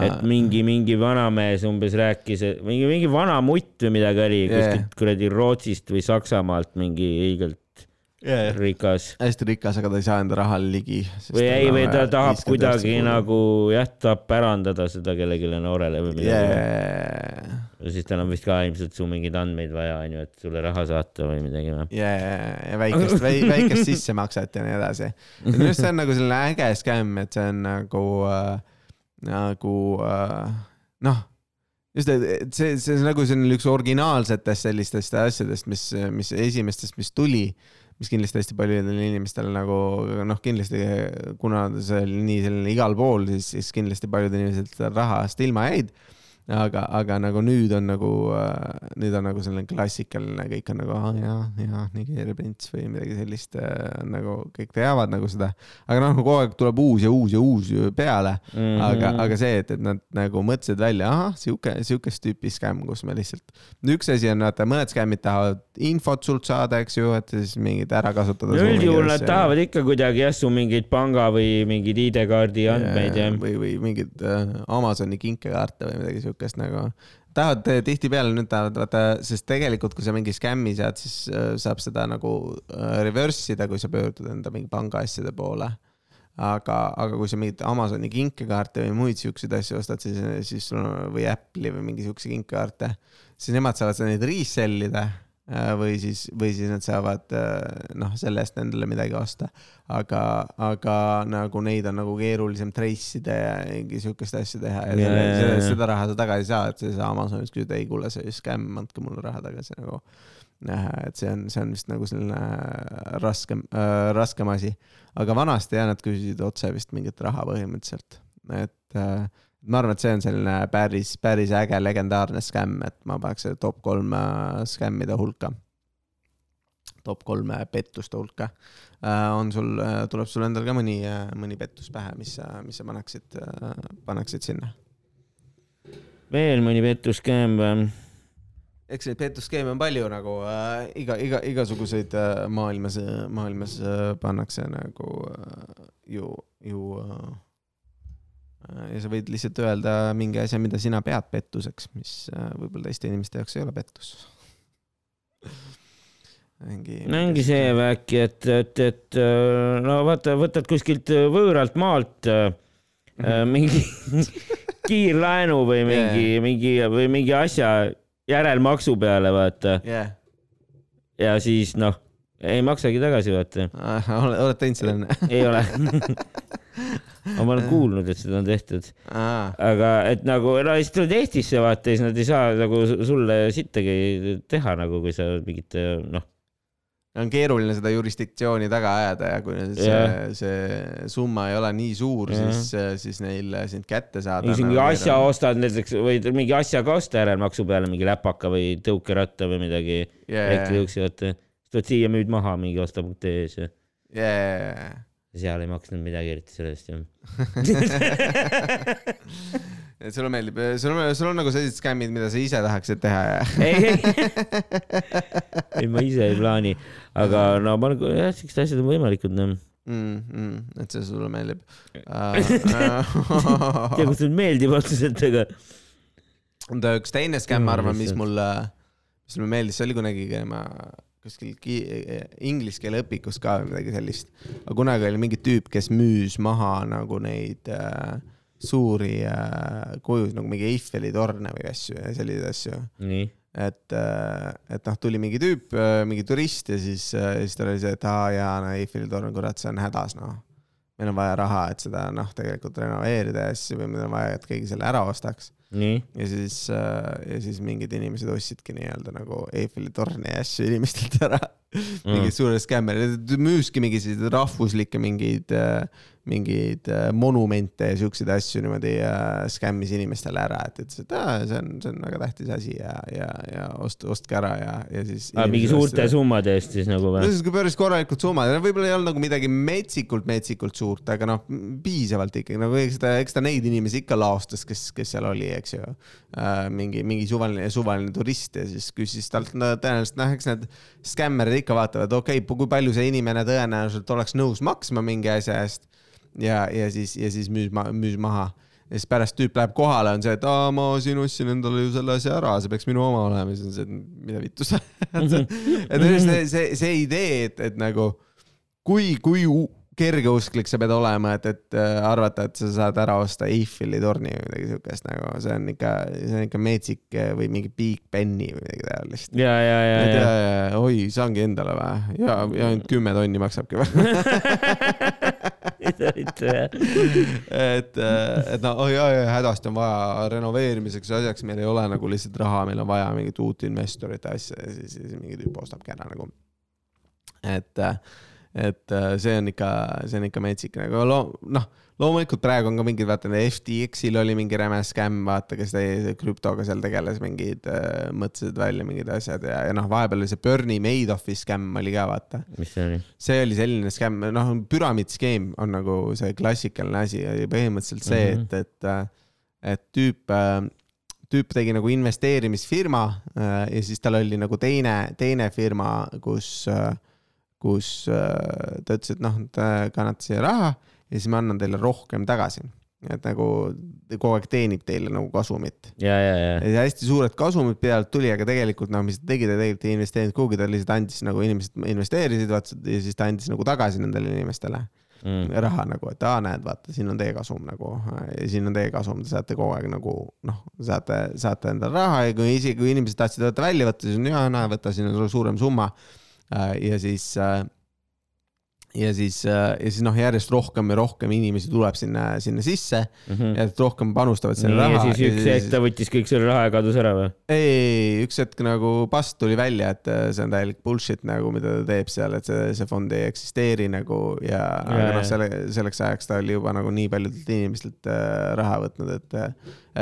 Et mingi, mingi vanamees umbes rääkis, mingi, mingi vana mutt või midagi oli yeah. kuskilt kuradi Rootsist või Saksamaalt mingi õigelt yeah, rikas. hästi rikas, aga ta ei saa enda rahale ligi. või ei, või ta tahab kuidagi nagu jah, tahab pärandada seda kellelegi noorele või midagi yeah.. ja siis tal on vist ka ilmselt su mingeid andmeid vaja, onju, et sulle raha saata või midagi või yeah,? ja väikest väikest sissemakset ja nii edasi. minu arust see on nagu selline äge skämm, et see on nagu äh,, nagu äh, noh just, et see, see on nagu selline üks originaalsetest sellistest asjadest, mis, mis esimestest, mis tuli mis kindlasti hästi paljudel inimestel nagu noh, kindlasti kuna see oli nii selline igal pool, siis, siis kindlasti paljud inimesed rahast ilma jäid aga, aga nagu nüüd on nagu, äh, nüüd on nagu selline klassikaline, kõik on nagu ah, jaa, jaa, Nigeeria prints või midagi sellist äh, nagu kõik teavad nagu seda. aga noh, kogu aeg tuleb uus ja uus ja uus peale mm. -hmm. aga, aga see, et, et nad nagu mõtlesid välja, ahah, sihuke, sihukest tüüpi skämm, kus me lihtsalt. üks asi on, vaata, mõned skämmid tahavad infot sult saada, eks ju, et siis mingid ära kasutada. üldjuhul nad tahavad ikka kuidagi jah, su mingeid panga või mingeid ID-kaardi andmeid ja. või, või mingeid äh, Amazoni kinkekaarte või midagi siukest siukest nagu, tahavad tihtipeale nüüd tahavad vaata, sest tegelikult, kui sa mingi skämmi saad, siis äh, saab seda nagu äh, reverse ida, kui sa pöördud enda mingi pangaasjade poole. Aga, aga kui sa mingeid Amazoni kinkekaarte või muid siukseid asju ostad, siis, siis sul on või Apple'i või mingi siukse kinkekaarte, siis nemad saavad neid resell ida või siis, või siis nad saavad äh, noh, selle eest endale midagi osta. aga, aga nagu neid on nagu keerulisem trace ida ja mingi sihukest asja teha ja, ja, selle, ja, ja. seda raha sa tagasi ei saa, et sa ei saa Amazonis küsida, ei kuule, see oli skämm, andke mulle raha tagasi nagu. et see on, see on vist nagu selline raskem äh,, raskem asi. aga vanasti jah, nad küsisid otse vist mingit raha põhimõtteliselt, et äh, ma arvan, et see on selline päris, päris äge legendaarne skämm, et ma paneks selle top kolm skämmide hulka. top kolme pettuste hulka. Äh, on sul, äh, tuleb sul endal ka mõni, äh, mõni pettus pähe, mis sa, mis sa paneksid, paneksid sinna? veel mõni pettuskämm või? eks neid pettusskeeme on palju nagu äh, iga, iga, igasuguseid äh, maailmas, maailmas äh, pannakse nagu äh, ju, ju äh, ja sa võid lihtsalt öelda mingi asja, mida sina pead pettuseks, mis äh, võib-olla teiste inimeste jaoks ei ole pettus. mingi. no ongi see. äkki, et, et, et äh, no vaata, võtad kuskilt võõralt maalt äh, äh, mingi kiirlaenu või mingi Jaa. mingi või mingi asja järelmaksu peale, vaata, jah, ja siis noh, ei maksagi tagasi, vaata, oled teinud seda enne? ei ole. aga ma olen kuulnud, et seda on tehtud, aa, aga et nagu no siis tuled Eestisse vaata, siis nad ei saa nagu sulle sittagi teha nagu, kui sa mingit noh, on keeruline seda jurisdiktsiooni taga ajada ja kui see Jah., see summa ei ole nii suur, Jah. siis, siis neil sind kätte saada. kui sa mingi asja ostad näiteks või mingi asja ka osta järelmaksu peale, mingi läpaka või tõukeratta või midagi yeah,. elektritõuksi, vaata, tuled siia, müüd maha mingi osta.ee-s ja yeah. seal ei maksnud midagi eriti selle eest jah. et sulle meeldib, sul on, sul on nagu sellised skämmid, mida sa ise tahaksid teha ja ei, ei, ei ma ise ei plaani, aga no ma nagu jah, siuksed asjad on võimalikud noh. mm,. Mm, et see sulle meeldib tea, uh,. kas sulle meeldib otseselt, aga oota, üks teine skämm, ma arvan, mis mulle, mis mulle meeldis, see oli kunagi ma kuskil ki- inglise keele õpikus ka või midagi sellist. aga kunagi oli mingi tüüp, kes müüs maha nagu neid äh, suuri äh, kuju, nagu mingi Eiffeli torne või asju ja selliseid asju. et, et noh, tuli mingi tüüp, mingi turist ja siis, siis tal oli see, et aa jaa, no Eiffeli torn, kurat, see on hädas, noh. meil on vaja raha, et seda noh, tegelikult renoveerida ja siis või meil on vaja, et keegi selle ära ostaks. Ja siis, ja siis mingid inimesed ostsidki nii-öelda nagu Eiffeli torni asju inimestelt ära. Mingid suured skämmerid, müüski mingeid rahvuslikke mingeid, mingeid äh, monumente ja siukseid asju niimoodi äh, skämmis inimestele ära, et ütles, et aa, see on, see on väga tähtis asi ja, ja, ja ost-, ostke ära ja, ja siis. mingi suurte summade eest siis nagu no või? siis kui päris korralikud summad, võib-olla ei olnud nagu midagi metsikult, metsikult suurt, aga noh, piisavalt ikkagi nagu eks ta, eks ta neid inimesi ikka laostas, kes, kes seal oli, eks ju äh,. mingi, mingi suvaline, suvaline turist ja siis küsis talt, no tõenäoliselt noh, eks need skämmerid ikka vaatavad, okei okay,, kui palju see inimene tõenäoliselt oleks nõus maksma mingi asja eest. ja, ja siis, ja siis müüs, müüs maha ja siis pärast tüüp läheb kohale, on see, et aa, ma siin ostsin endale ju selle asja ära, see peaks minu oma olema, siis on see, et mida vittu sa. et see, see, see idee, et, et nagu kui, kui kergeusklik sa pead olema, et, et äh, arvata, et sa saad ära osta Eiffeli torni või midagi siukest nagu, see on ikka, see on ikka metsik äh, või mingi Big Beni või midagi taolist. ja, ja, ja, ja. ja, ja oi, saangi endale või? ja, ja ainult kümme tonni maksabki või? et, et no oi, oi, hädasti on vaja renoveerimiseks ja asjaks, meil ei ole nagu lihtsalt raha, meil on vaja mingit uut investorit ja asja ja siis, siis mingi tüüp ostabki ära nagu. et, et see on ikka, see on ikka metsik nagu loo-, noh, loomulikult praegu on ka mingid, vaata FTX-il oli mingi räme skämm, vaata, kes krüptoga seal tegeles, mingid äh, mõtlesid välja mingid asjad ja, ja noh, vahepeal oli see Bernie Madoffi skämm oli ka vaata mis see oli? see oli selline skämm, noh, püramiidskeem on nagu see klassikaline asi ja põhimõtteliselt see mm, Mhm. -hmm. et, et, et tüüp, tüüp tegi nagu investeerimisfirma äh, ja siis tal oli nagu teine, teine firma, kus, kus äh, ta ütles, et noh, te kannate siia raha ja siis ma annan teile rohkem tagasi. et nagu kogu aeg teenib teile nagu kasumit ja, ja, ja. ja hästi suured kasumid pealt tuli, aga tegelikult noh, mis ta tegi, ta tegelikult ei investeerinud kuhugi, ta lihtsalt andis nagu inimesed investeerisid, vaata ja siis ta andis nagu tagasi nendele inimestele Mm. raha nagu, et aa, näed, vaata, siin on teie kasum nagu ja siin on teie kasum, te saate kogu aeg nagu noh, saate, saate endale raha ja kui isegi, kui inimesed tahtsid võtta välja võtta, siis on jaa, näe, võta, siin on sul suurem summa. Ja siis, ja siis, ja siis noh, järjest rohkem ja rohkem inimesi tuleb sinna, sinna sisse Mhm. ja et rohkem panustavad sinna nii, ja raha. siis üks hetk ta võttis kõik selle raha ja kadus ära või? ei, üks hetk nagu past tuli välja, et äh, see on täielik bullshit nagu, mida ta teeb seal, et see, see fond ei eksisteeri nagu ja, ja aga ja. noh, selle, selleks ajaks ta oli juba nagu nii paljudelt inimestelt äh, raha võtnud, et,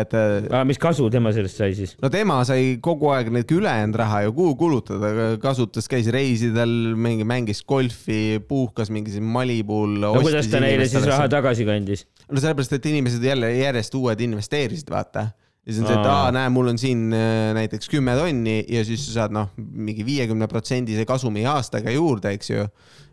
et äh, mis kasu tema sellest sai siis? no tema sai kogu aeg neid ülejäänud raha ju kulutada, kasutas, käis reisidel, mingi mängis golfi, puhkas mingi siin Malibul. no kuidas ta neile siis raha tagasi kandis? no sellepärast, et inimesed jälle järjest uued investeerisid, vaata. ja siis on see, et Aa. näe, mul on siin äh, näiteks kümme tonni ja siis sa saad noh, mingi viiekümne protsendise kasumi aastaga juurde, eks ju.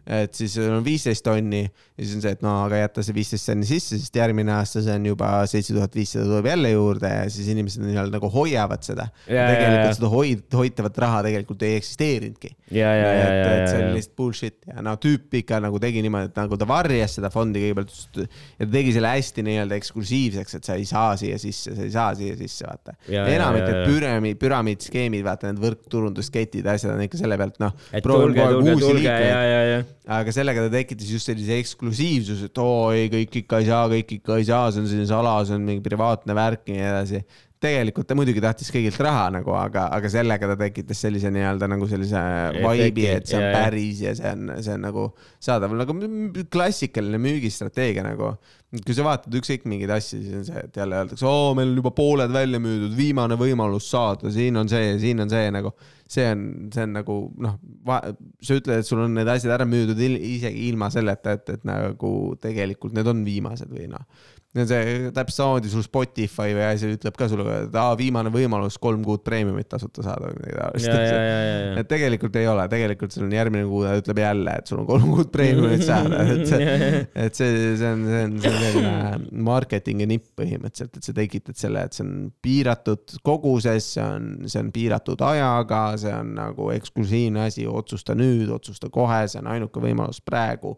Et siis on viisteist tonni ja siis on see, et no aga jätta see viisteist tonni sisse, sest järgmine aasta see on juba seitse tuhat viissada tuleb jälle juurde ja siis inimesed nii-öelda nagu hoiavad seda. tegelikult seda hoid-, hoitavat raha tegelikult ei eksisteerinudki. et, et see oli lihtsalt bullshit ja no tüüp ikka nagu tegi niimoodi, et nagu ta varjas seda fondi kõigepealt ja ta tegi selle hästi nii-öelda eksklusiivseks, et sa ei saa siia sisse, sa ei saa siia sisse, vaata. enamik need püramiid, püramiidskeemid, vaata need võrkturundusketid, asjad on ikka selle pealt, noh. proovime kogu aeg uusi liikmeid aga sellega ta tekitas just sellise eksklusiivsuse, et oo ei, kõik ikka ei saa, kõik ikka ei saa, see on selline sala, see on mingi privaatne värk ja nii edasi. Tegelikult ta muidugi tahtis kõigilt raha nagu, aga, aga sellega ta tekitas sellise nii-öelda nagu sellise vibe'i, et see on ja, päris ja see on, see on nagu saadaval. Nagu klassikaline müügistrateegia nagu. kui sa vaatad ükskõik mingeid asju, siis on see, et jälle öeldakse, oo, meil on juba pooled välja müüdud, viimane võimalus saada, siin on see, siin on see nagu. See on, see on nagu noh, sa ütled, et sul on need asjad ära müüdud isegi ilma selleta, et, et nagu tegelikult need on viimased või noh see täpselt samamoodi sul Spotify või asi ütleb ka sulle, et aa, viimane võimalus kolm kuud preemiumit tasuta saada või midagi taolist. et tegelikult ei ole, tegelikult sul on järgmine kuu, ta ütleb jälle, et sul on kolm kuud preemiumit saada, et see, et see, see on, see on, selline marketingi nipp põhimõtteliselt, et sa tekitad selle, et see on piiratud koguses, see on, see on piiratud ajaga, see on nagu eksklusiivne asi, otsusta nüüd, otsusta kohe, see on ainuke võimalus praegu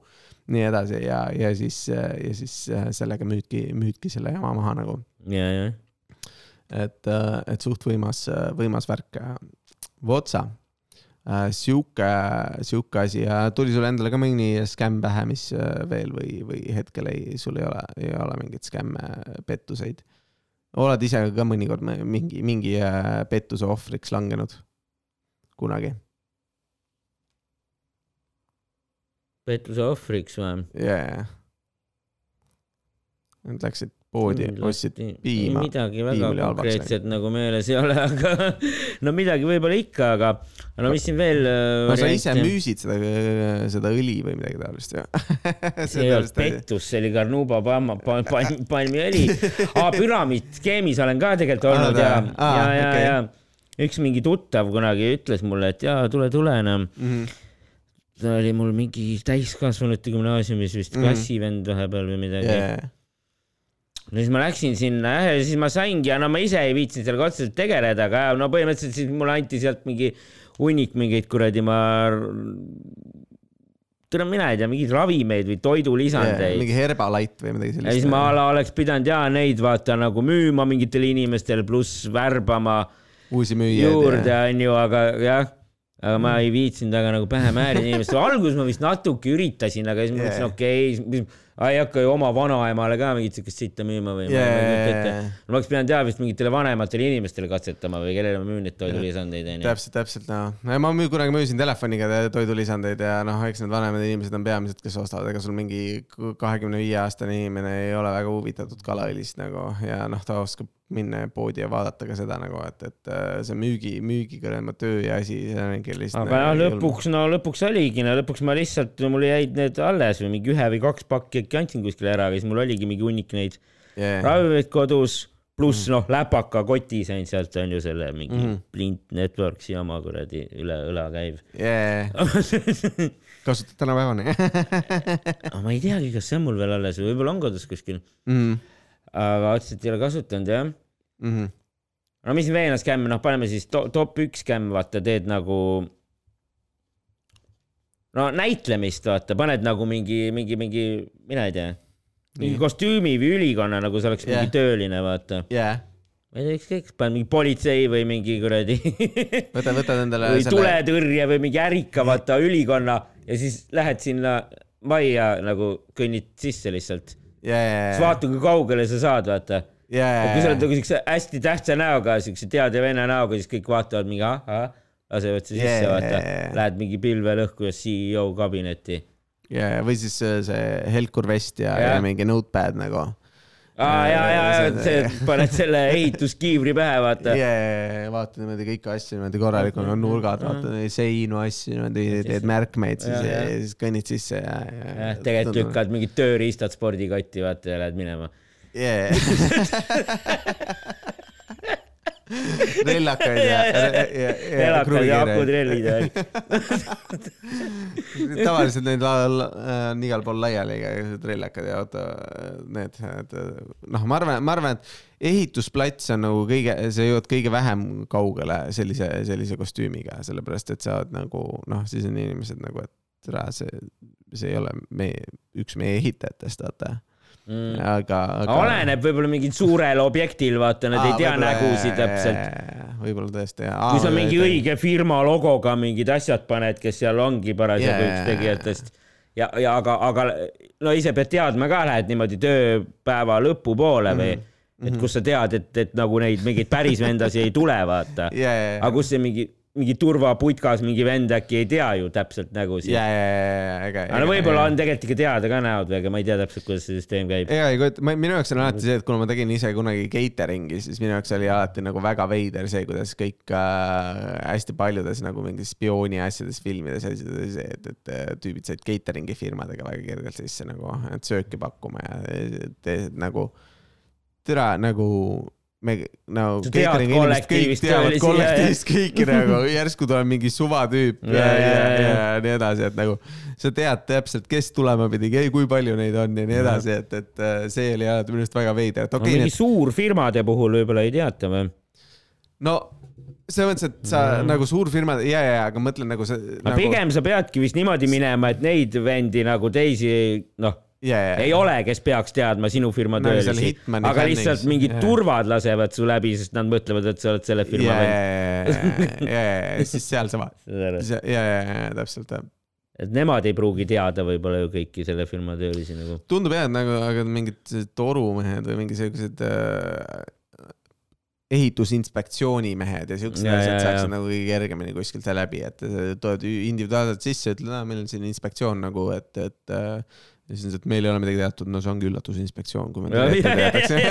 nii edasi ja, ja siis, ja siis äh, sellega müüdki, müüdki selle jama maha nagu. ja, ja. et, äh, et suht võimas, võimas värk. Votsa, äh, sihuke, sihuke asi ja tuli sul endale ka mõni skämm pähe, mis veel või, või hetkel ei, sul ei ole, ei ole mingeid skämme, pettuseid? oled ise ka mõnikord mingi, mingi pettuse ohvriks langenud kunagi? Pettuse ohvriks või? jaa. Nad läksid poodi, ostsid piima. midagi väga konkreetset nagu meeles ei ole, aga no midagi võib-olla ikka, aga no mis siin veel. Äh, no sa ise müüsid seda, seda õli või midagi taolist ju see ei olnud pettus, see oli Carnuba palma, palm, palmiõli ah,. püramiidskeemis olen ka tegelikult olnud ah, ja, ja, ja, ja, ja üks mingi tuttav kunagi ütles mulle, et jaa, tule, tule enam mm. -hmm ta oli mul mingi täiskasvanute gümnaasiumis vist mm klassivend vahepeal või midagi yeah.. no siis ma läksin sinna jah ja siis ma saingi ja no ma ise ei viitsinud sellega otseselt tegeleda, aga no põhimõtteliselt siis mulle anti sealt mingi hunnik mingeid kuradi ma tere, mina ei tea, mingeid ravimeid või toidulisandeid yeah,. mingi Herbalight või midagi sellist. ja siis ma ala oleks pidanud ja neid vaata nagu müüma mingitele inimestele, pluss värbama uusi müüjaid juurde, onju, aga jah aga ma ei viitsinud väga nagu pähe määrida inimestele, alguses ma vist natuke üritasin, aga siis ma mõtlesin yeah., okei okay,, ei hakka ju oma vanaemale ka mingit siukest sitta müüma või yeah. ma oleks pidanud jah vist mingitele vanematele inimestele katsetama või kellele ma müün neid toidulisandeid onju. täpselt, täpselt noh, ma müü, kunagi müüsin telefoniga toidulisandeid ja noh, eks need vanemad inimesed on peamised, kes ostavad, ega sul mingi kahekümne viie aastane inimene ei ole väga huvitatud kalaõlist nagu ja noh, ta oskab minna poodi ja vaadata ka seda nagu, et, et äh, see müügi, müügiga töö ja asi, see ongi lihtsalt. aga noh, lõpuks, no lõpuks oligi, no lõpuks ma lihtsalt, mul jäid need alles või mingi ühe või kaks pakki äkki andsin kuskile ära, aga siis mul oligi mingi hunnik neid yeah. ravimeid kodus, pluss mm. noh, läpaka koti sain sealt on ju selle mingi mm. Blint Networksi jama kuradi üle õla käiv yeah. kasutad tänapäevani ma ei teagi, kas see on mul veel alles või võib-olla on kodus kuskil mm aga otseselt ei ole kasutanud jah mm. -hmm. no mis veel on skämm, noh, paneme siis to top üks skämm, vaata, teed nagu. no näitlemist, vaata, paned nagu mingi, mingi, mingi, mina ei tea, mingi yeah. kostüümi või ülikonna, nagu see oleks yeah. mingi tööline, vaata yeah ma ei tea, ükskõik, panen mingi politsei või mingi kuradi võta, võtad endale või selle... tuletõrje või mingi ärika, vaata ülikonna ja siis lähed sinna majja nagu kõnnid sisse lihtsalt yeah.. siis vaata, kui kaugele sa saad, vaata yeah.. kui sa oled nagu siukse hästi tähtsa näoga, siukse teade vene näoga, siis kõik vaatavad mingi ahah, lasevad su sisse yeah., vaata. Lähed mingi pilvel õhku ja CEO kabinetti. ja, või siis see helkur vest ja, ja. ja mingi notepad nagu aa ja, ja, ja see, paned selle ehituskiivri pähe, vaata. jajah, vaata niimoodi kõiki asju niimoodi korralikult, on nurgad, vaata seinu asju niimoodi, teed märkmeid siis ja, ja siis kõnnid sisse ja, ja. jah, tegelikult lükkad mingid tööriistad spordikotti, vaata ja lähed minema yeah. rellakaid ja, ja, ja, ja, ja ja akutrellid ja tavaliselt neid on igal pool laiali igasugused rellakad ja oota need, et noh, ma arvan, ma arvan, et ehitusplats on nagu kõige, sa jõuad kõige vähem kaugele sellise, sellise kostüümiga, sellepärast et sa oled nagu noh, siis on inimesed nagu, et tere, see, see ei ole meie, üks meie ehitajatest, vaata mm. aga, aga. oleneb võib-olla mingil suurel objektil, vaata, nad Aa, ei tea nägusid täpselt. võib-olla tõesti, jah. kui sa mingi õige firma logoga mingid asjad paned, kes seal ongi parasjagu yeah. üks tegijatest ja, ja aga, aga no ise pead teadma ka, lähed niimoodi tööpäeva lõpupoole või mm, -hmm. et kus sa tead, et, et nagu neid mingeid päris vendasi ei tule, vaata yeah,. aga kus see mingi mingi turvaputkas mingi vend äkki ei tea ju täpselt nägusid. ja, ja, ja, ja, ega. aga võib-olla on tegelikult ikka teada ka näod või, aga ma ei tea täpselt, kuidas see süsteem käib. ega ei kujuta, minu jaoks on alati see, et kuna ma tegin ise kunagi catering'i, siis minu jaoks oli alati nagu väga veider see, kuidas kõik äh, hästi paljudes nagu mingis spiooni asjades, filmides ja asjades, et, et tüübid said catering'i firmadega väga kergelt sisse nagu, et sööki pakkuma ja te, nagu, tere nagu me nagu kõik teavad kollektiivist kõiki nagu, järsku tuleb mingi suvatüüp ja, ja, ja, ja, ja nii edasi, et nagu sa tead täpselt, kes tulema pidi, kui palju neid on ja nii edasi, et, et äh, see oli alati minu arust väga veider, et okei okay, no,. mingi need... suurfirmade puhul võib-olla ei teata või? no selles mõttes, et sa mm. nagu suurfirmad ja, ja, aga mõtlen nagu see. Nagu... pigem sa peadki vist niimoodi minema, et neid vendi nagu teisi, noh yeah,. ei ole, kes peaks teadma sinu firma no, töölisi, aga lihtsalt mingid yeah. turvad lasevad su läbi, sest nad mõtlevad, et sa oled selle firma vend. ja, ja, ja siis sealsama. ja, ja, ja täpselt jah et nemad ei pruugi teada võib-olla ju kõiki selle firma töölisi nagu. tundub jah, et nagu, aga mingid torumehed või mingi siuksed äh, ehitusinspektsiooni mehed ja siuksed asjad saaksid nagu kõige kergemini kuskilt läbi, et tuled individuaalselt sisse, ütled, et meil on siin inspektsioon nagu, et, et äh, ja siis on see, et meil ei ole midagi teatud, no see ongi üllatusinspektsioon, kui me teile ette teataksime.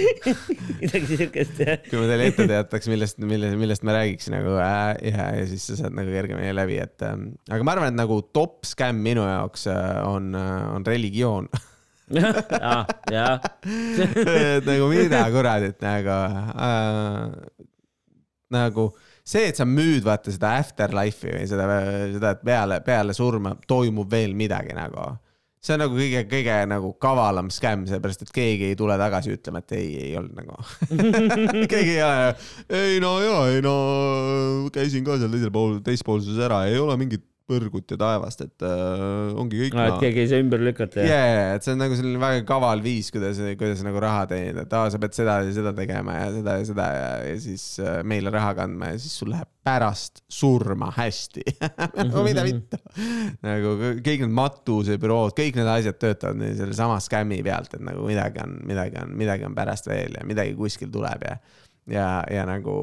midagi siukest jah. kui me teile ette teataks, millest, millest, millest me räägiks nagu äh, ja, ja siis sa saad nagu kergemini läbi, et äh, aga ma arvan, et nagu top scam minu jaoks äh, on, äh, on religioon jah, jah. et nagu mida kuradit nagu äh,, nagu see, et sa müüd vaata seda afterlife'i või seda, seda, et peale, peale surma toimub veel midagi nagu. see on nagu kõige, kõige nagu kavalam skäm, sellepärast et keegi ei tule tagasi ütlema, et ei, ei olnud nagu keegi ei ole, ei no ja, ei no käisin ka seal teisel pool, teispoolsuses ära, ei ole mingit põrgut ja taevast, et äh, ongi kõik no,. et keegi ei saa ümber lükata. ja, ja, et see on nagu selline väga kaval viis, kuidas, kuidas nagu raha teenida, et aa, sa pead seda ja seda tegema ja seda ja seda ja, ja siis äh, meile raha kandma ja siis sul läheb pärast surma hästi no mida vittu nagu kõik need matusebürood, kõik need asjad töötavad sellesama skämmi pealt, et nagu midagi on, midagi on, midagi on pärast veel ja midagi kuskil tuleb ja, ja, ja nagu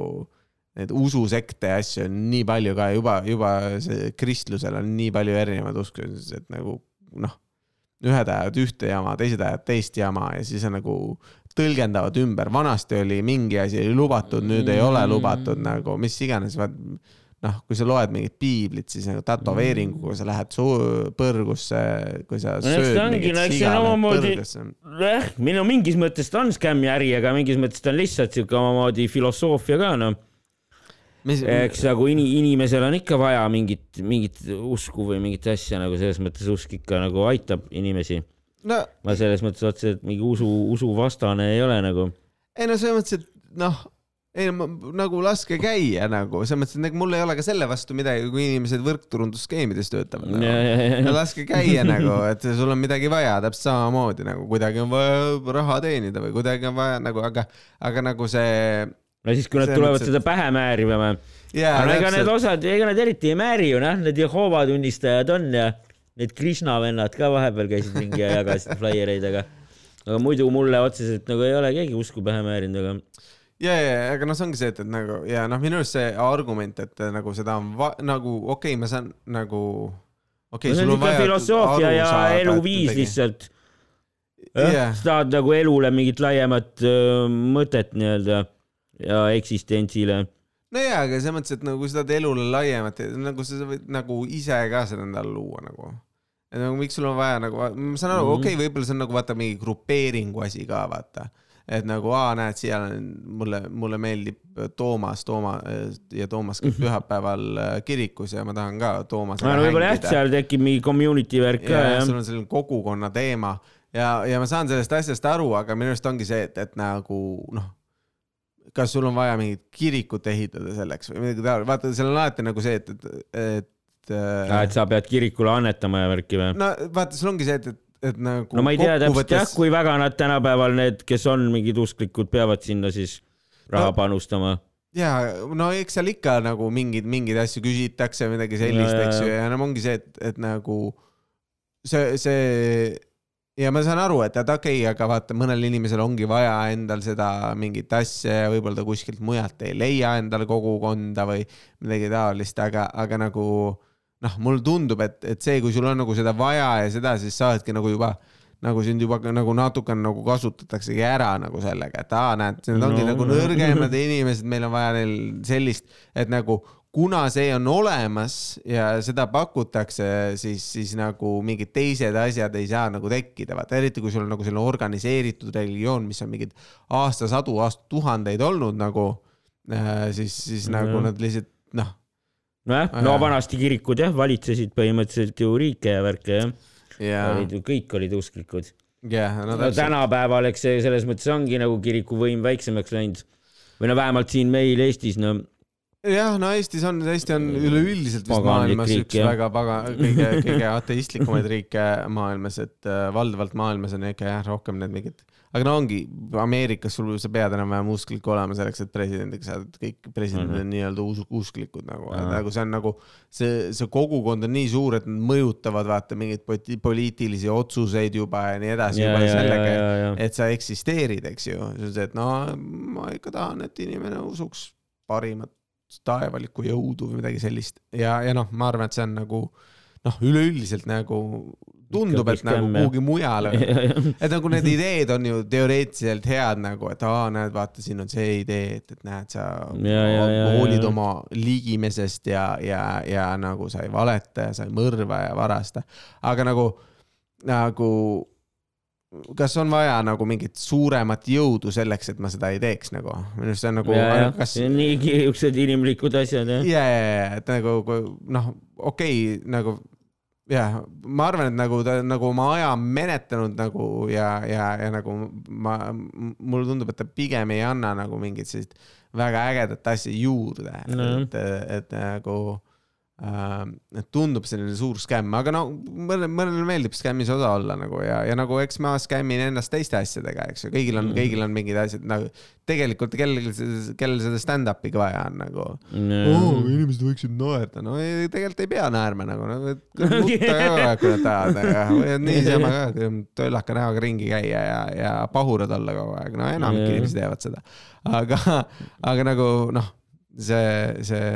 neid ususekte ja asju on nii palju ka juba, juba see kristlusel on nii palju erinevaid uskusid, et nagu noh, ühed ajavad ühte jama, teised ajavad teist jama ja siis on nagu tõlgendavad ümber, vanasti oli mingi asi oli lubatud, nüüd ei ole lubatud nagu mis iganes, vaat noh, kui sa loed mingit piiblit, siis nagu tätoveeringuga sa lähed su-, põrgusse, kui sa no, sööd mingit siga, lähed põrgusse. jah, minu mingis mõttes ta on skämmi äri, aga mingis mõttes ta on lihtsalt siuke omamoodi filosoofia ka noh. Eks nagu in, inimesel on ikka vaja mingit, mingit usku või mingit asja nagu selles mõttes usk ikka nagu aitab inimesi no.. ma selles mõttes otseselt mingi usu, usuvastane ei ole nagu. ei no selles mõttes, et noh, ei no nagu laske käia nagu selles mõttes, et nagu mul ei ole ka selle vastu midagi, kui inimesed võrkturundusskeemides töötavad nagu. laske käia nagu, et sul on midagi vaja täpselt samamoodi nagu kuidagi on vaja raha teenida või kuidagi on vaja nagu, aga, aga nagu see no siis, kui nad tulevad mõtles, seda pähe määrima või aga ega need osad, ega nad eriti ei määri ju, noh, need Jehova tunnistajad on ja need Krishna vennad ka vahepeal käisid mingi ja jagasid flaiereid, aga, aga muidu mulle otseselt nagu ei ole keegi usku pähe määrinud, aga. ja, ja, aga noh, see ongi see, et, et nagu ja noh, minu arust see argument, et nagu seda on nagu okei okay,, ma saan nagu okei okay, no,, sul on vaja. filosoofia ja eluviis lihtsalt. Yeah. sa tahad nagu elule mingit laiemat öö, mõtet nii-öelda ja eksistentsile. no jaa, aga selles mõttes, et nagu kui sa tahad elule laiemat, nagu sa võid nagu ise ka seda endale luua nagu. et nagu miks sul on vaja nagu, ma saan aru mm -hmm., okei okay,, võib-olla see on nagu vaata mingi grupeeringu asi ka vaata et nagu aa, näed, siia mulle, mulle meeldib Toomas, Tooma ja Toomas käib pühapäeval äh, kirikus ja ma tahan ka Toomasega no võib-olla jah, seal tekib mingi community värk ka ja jah sul on selline kogukonna teema ja, ja ma saan sellest asjast aru, aga minu arust ongi see, et, et nagu noh, kas sul on vaja mingit kirikut ehitada selleks või midagi taolist, vaata, seal on alati nagu see, et, et, et et sa pead kirikule annetama ja värki või? no vaata, sul ongi see, et, et, et nagu no ma ei tea täpselt jah, kui väga nad tänapäeval need, kes on mingid usklikud, peavad sinna siis raha No- panustama. ja no eks seal ikka nagu mingeid, mingeid asju küsitakse, midagi sellist, eks ju, ja no ongi see, et, et nagu see, see ja ma saan aru, et, et okei okay,, aga vaata, mõnel inimesel ongi vaja endal seda mingit asja ja võib-olla ta kuskilt mujalt ei leia endale kogukonda või midagi taolist, aga, aga nagu noh, mulle tundub, et, et see, kui sul on nagu seda vaja ja seda, siis sa oledki nagu juba nagu sind juba nagu natukene nagu kasutataksegi ära nagu sellega, et aa, näed, need ongi no. nagu nõrgemad inimesed, meil on vaja neil sellist, et nagu kuna see on olemas ja seda pakutakse, siis, siis nagu mingid teised asjad ei saa nagu tekkida, vaata eriti kui sul on nagu selline organiseeritud religioon, mis on mingid aastasadu, aastatuhandeid olnud nagu, siis, siis Mhm. nagu nad lihtsalt noh, nojah, no Jaa. vanasti kirikud jah, valitsesid põhimõtteliselt ju riike ja värke jah ja, olid ju, kõik olid usklikud. ja no no tänapäeval, eks see selles mõttes ongi nagu kiriku võim väiksemaks läinud. või no vähemalt siin meil Eestis, no jah, no Eestis on, Eesti on üleüldiselt vist maailmas riik, üks jah. väga paga, kõige, kõige ateistlikumaid riike maailmas, et äh, valdavalt maailmas on ikka jah, rohkem need mingid, aga no ongi Ameerikas sul, sa pead enam-vähem usklik olema selleks, et presidendiks saada, et kõik presidendid Mhm. on nii-öelda us usklikud nagu, Ahah. nagu see on nagu see, see kogukond on nii suur, et nad mõjutavad vaata mingeid poliitilisi otsuseid juba ja nii edasi ja, juba ja, sellega, et sa eksisteerid, eks ju, see on see, et no ma ikka tahan, et inimene usuks parimat taevalikku jõudu või midagi sellist. Ja, ja noh, ma arvan, et see on nagu noh, üleüldiselt nagu tundub, et nagu kuhugi mujale, et nagu need ideed on ju teoreetiliselt head nagu, et aa, näed, vaata, siin on see idee, et, et näed, sa ja, ja, hoolid ja. oma ligimesest ja, ja, ja nagu sa ei valeta ja sa ei mõrva ja varasta, aga nagu, nagu kas on vaja nagu mingit suuremat jõudu selleks, et ma seda ei teeks nagu, minu arust see on nagu, kas niigi siuksed inimlikud asjad jah. ja, ja, ja, et nagu noh, okei okay,, nagu jah, ma arvan, et nagu ta nagu oma aja menetlenud nagu ja, ja, ja nagu ma, mulle tundub, et ta pigem ei anna nagu mingit sellist väga ägedat asja juurde No. et, et nagu et tundub selline suur skämm, aga no mõnele, mõnele meeldib skämmis osa olla nagu ja, ja nagu eks ma skämmin ennast teiste asjadega, eks ju, kõigil on Mm. kõigil on mingid asjad nagu tegelikult kellelgi, kellel seda stand-up'i ka vaja on nagu oo, inimesed võiksid naerda, no ei, tegelikult ei pea naerma nagu, no nutta ka kui nad tahavad, aga võivad niisama ka töllaka näoga ringi käia ja, ja pahurad olla kogu aeg, no enamik Jaa. inimesed teevad seda. aga, aga nagu noh, see, see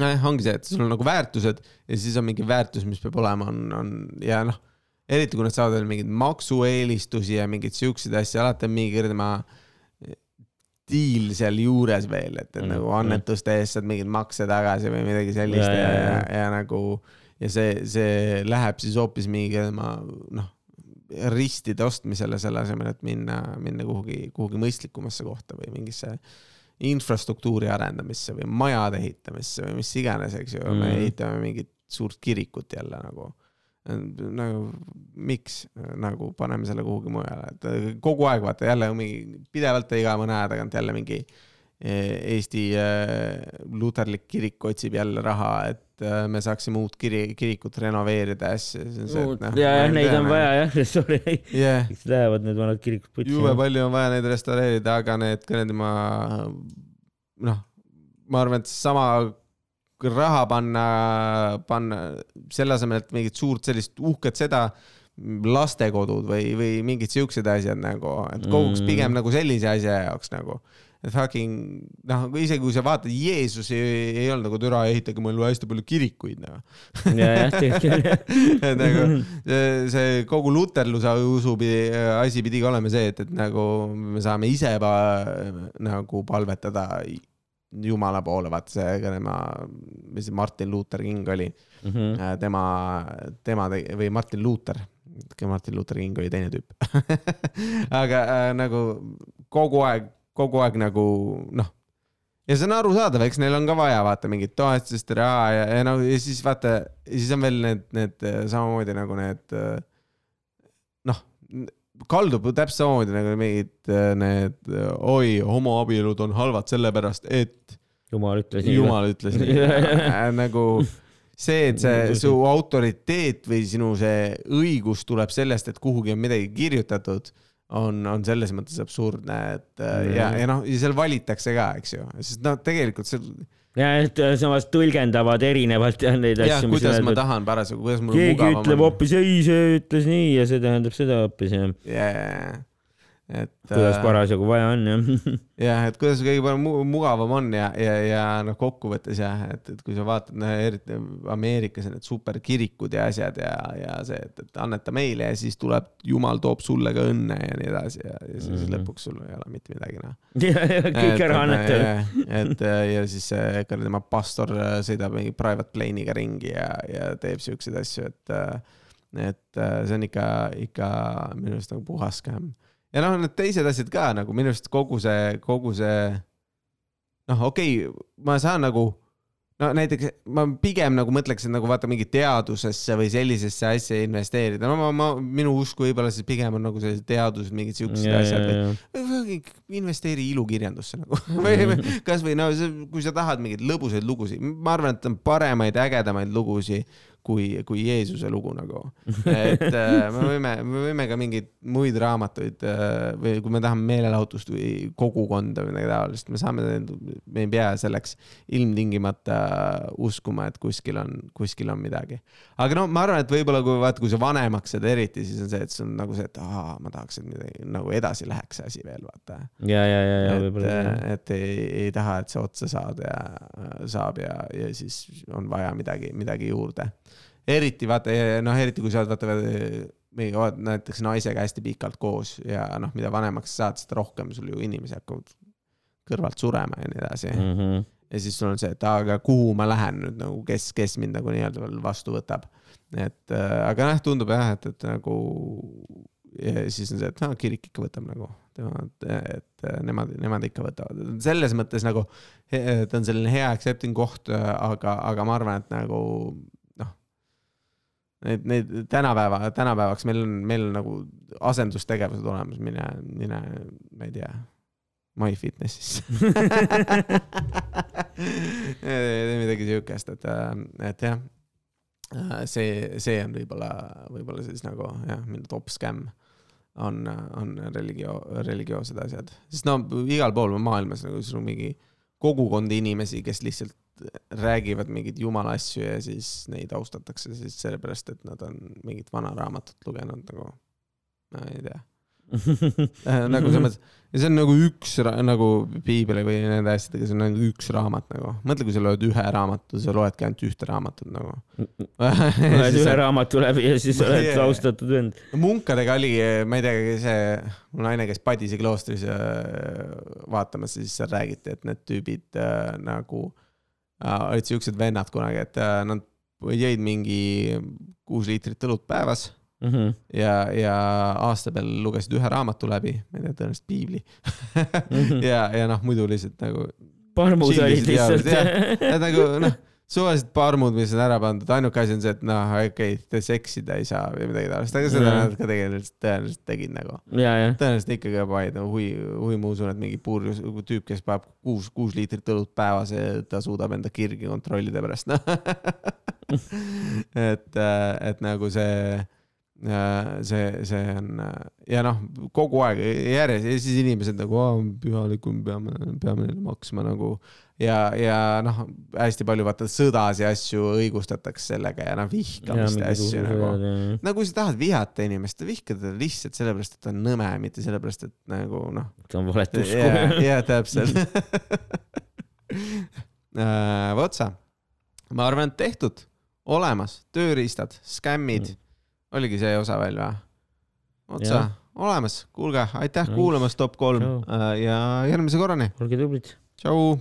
nojah, ongi see, et sul on nagu väärtused ja siis on mingi väärtus, mis peab olema, on, on ja noh, eriti kui nad saavad veel mingeid maksueelistusi ja mingeid siukseid asju, alati on mingi kuradi ma diil seal juures veel, et, et Mm, nagu mm. annetuste eest saad mingeid makse tagasi või midagi sellist Ja, ja, ja, ja, ja, ja. nagu ja see, see läheb siis hoopis mingi ma noh, ristide ostmisele selle asemel, et minna, minna kuhugi, kuhugi mõistlikumasse kohta või mingisse infrastruktuuri arendamisse või majade ehitamisse või mis iganes, eks ju mm., me Mhm. ehitame mingit suurt kirikut jälle nagu nagu miks nagu paneme selle kuhugi mujale, et kogu aeg vaata jälle mingi pidevalt iga mõne aja tagant jälle mingi eh, Eesti eh, luterlik kirik otsib jälle raha, et eh, me saaksime uut kiri, kirikut renoveerida ja siis. ja, jah, neid on vaja jah, sorry, jah, eks lähevad need vanad kirikud putsi. jube palju on vaja neid restaureerida, aga need kuradi ma noh, ma arvan, et sama raha panna, panna selle asemel, et mingit suurt sellist uhket seda, lastekodud või, või mingid siuksed asjad nagu, et koguks Mm. pigem nagu sellise asja jaoks nagu. Fucking noh, isegi kui sa vaatad, Jeesus ei, ei olnud nagu türa, ehitage mulle hästi palju kirikuid nagu. ja, jah, tegelikult et nagu see, kogu luterluse usu pidi, asi pidigi olema see, et, et nagu me saame ise pa, nagu palvetada Jumala poole, vaata see ka tema, mis see Martin Luther King oli, Mhm. tema, tema tegi- või Martin Luther, hetkel Martin Luther King oli teine tüüp aga äh, nagu kogu aeg, kogu aeg nagu noh. Ja see on arusaadav, eks neil on ka vaja vaata mingit toetust ja raha ja, ja no ja siis vaata, siis on veel need, need äh, samamoodi nagu need äh, noh, kaldub täpselt samamoodi nagu mingid äh, need oi, homoabielud on halvad sellepärast, et jumal ütles nii. jumal ütles nii. Nagu see, et see su autoriteet või sinu see õigus tuleb sellest, et kuhugi on midagi kirjutatud on, on selles mõttes absurdne, et mm. ja, ja noh, ja seal valitakse ka, eks ju, sest noh, tegelikult seal. ja, et äh, samas tõlgendavad erinevalt jah neid asju. kuidas ma tahan parasjagu, kuidas mul keegi ütleb hoopis ei, see ütles nii ja see tähendab seda hoopis jah yeah et. kuidas äh, parasjagu vaja on jah. jah, et kuidas kõige parem mugavam on ja, ja, ja noh, kokkuvõttes jah, et, et kui sa vaatad, noh eriti Ameerikas on need superkirikud ja asjad ja, ja see, et, et anneta meile ja siis tuleb, jumal toob sulle ka õnne ja nii edasi ja, ja siis mm -hmm. lõpuks sul ei ole mitte midagi noh. kõik ära annetada. et ja siis ikka tema pastor sõidab mingi private plane'iga ringi ja, ja teeb siukseid asju, et et see on ikka, ikka minu arust nagu puhas skäm ja noh, need teised asjad ka nagu minu arust kogu see, kogu see noh, okei okay,, ma saan nagu no näiteks ma pigem nagu mõtleks, et nagu vaata mingi teadusesse või sellisesse asja investeerida, no ma, ma, minu usk võib-olla siis pigem on nagu sellised teadused, mingid siuksed yeah, asjad või, või investeeri ilukirjandusse nagu. Või kasvõi no kui sa tahad mingeid lõbusaid lugusid, ma arvan, et on paremaid, ägedamaid lugusid kui, kui Jeesuse lugu nagu. et äh, me võime, me võime ka mingeid muid raamatuid äh, või kui me tahame meelelahutust või kogukonda või midagi taolist, me saame, me ei pea selleks ilmtingimata uskuma, et kuskil on, kuskil on midagi. aga no ma arvan, et võib-olla kui vaata, kui sa vanemaks saad eriti, siis on see, et see on nagu see, et aa, ma tahaks, et midagi nagu edasi läheks see asi veel, vaata. ja, ja, ja, ja võib-olla. et ei, ei taha, et see otsa saad ja saab ja, ja siis on vaja midagi, midagi juurde eriti vaata, noh, eriti kui sa oled vaata mingi, oled näiteks naisega hästi pikalt koos ja noh, mida vanemaks sa saad, seda rohkem sul ju inimesi hakkavad kõrvalt surema ja nii edasi mm. -hmm. ja siis sul on see, et aga kuhu ma lähen nüüd nagu, kes, kes mind nagu nii-öelda veel vastu võtab. et äh, aga noh, tundub jah, et, et nagu ja siis on see, et noh, kirik ikka võtab nagu tema, et nemad, nemad ikka võtavad. selles mõttes nagu ta on selline hea accepting koht, aga, aga ma arvan, et nagu Neid, neid tänapäeva, tänapäevaks meil on, meil on nagu asendustegevused olemas, mine, mine, ma ei tea, MyFitnessisse midagi siukest, et, et jah, see, see on võib-olla, võib-olla siis nagu jah, minu top skämm on, on religio-, religioossed asjad, sest no igal pool maailmas nagu sul on mingi kogukond inimesi, kes lihtsalt räägivad mingeid jumala asju ja siis neid austatakse siis sellepärast, et nad on mingit vana raamatut lugenud nagu, ma ei tea äh, nagu selles mõttes, ja see on nagu üks nagu piibel või nende asjadega, see on nagu üks raamat nagu. mõtle, kui sa loed ühe raamatu, sa loedki ainult ühte raamatut nagu loed ühe raamatu läbi ja siis oled yeah. austatud vend. munkadega oli, ma ei tea, see, mu naine käis Padise kloostris vaatamas, siis seal räägiti, et need tüübid äh, nagu Äh, olid siuksed vennad kunagi, et äh, nad jõid mingi kuus liitrit õlut päevas mm. -hmm. ja, ja aasta peale lugesid ühe raamatu läbi, ma ei tea, tõenäoliselt piibli mm. -hmm. ja, ja noh, muidu lihtsalt nagu. parmus olid lihtsalt. nagu noh suvalised parmud, mis on ära pandud, ainuke asi on see, et noh, okei okay,, te seksida ei saa või midagi taolist, aga seda nad ka tegelikult tõenäoliselt tegid nagu. tõenäoliselt ikkagi panid nagu hui, hui, ma usun, et mingi purjus tüüp, kes paneb kuus, kuus liitrit õlut päevas ta suudab enda kirgi kontrollida pärast, noh. et, et nagu see see, see on ja noh, kogu aeg järjest ja siis inimesed nagu, pühalikum, peame, peame neile maksma nagu ja, ja noh, hästi palju vaata sõdasid asju õigustatakse sellega ja noh, vihkamist ja asju nagu. no kui sa tahad vihata inimest, vihka teda lihtsalt sellepärast, et ta on nõme, mitte sellepärast, et nagu noh. ta on valet usku. ja, täpselt äh, vot sa, ma arvan, et tehtud, olemas, tööriistad, skämmid mm., oligi see osa veel või? vot sa, olemas, kuulge, aitäh no. kuulamast Top kolm. Äh, ja järgmise korrani. olge tublid. tšau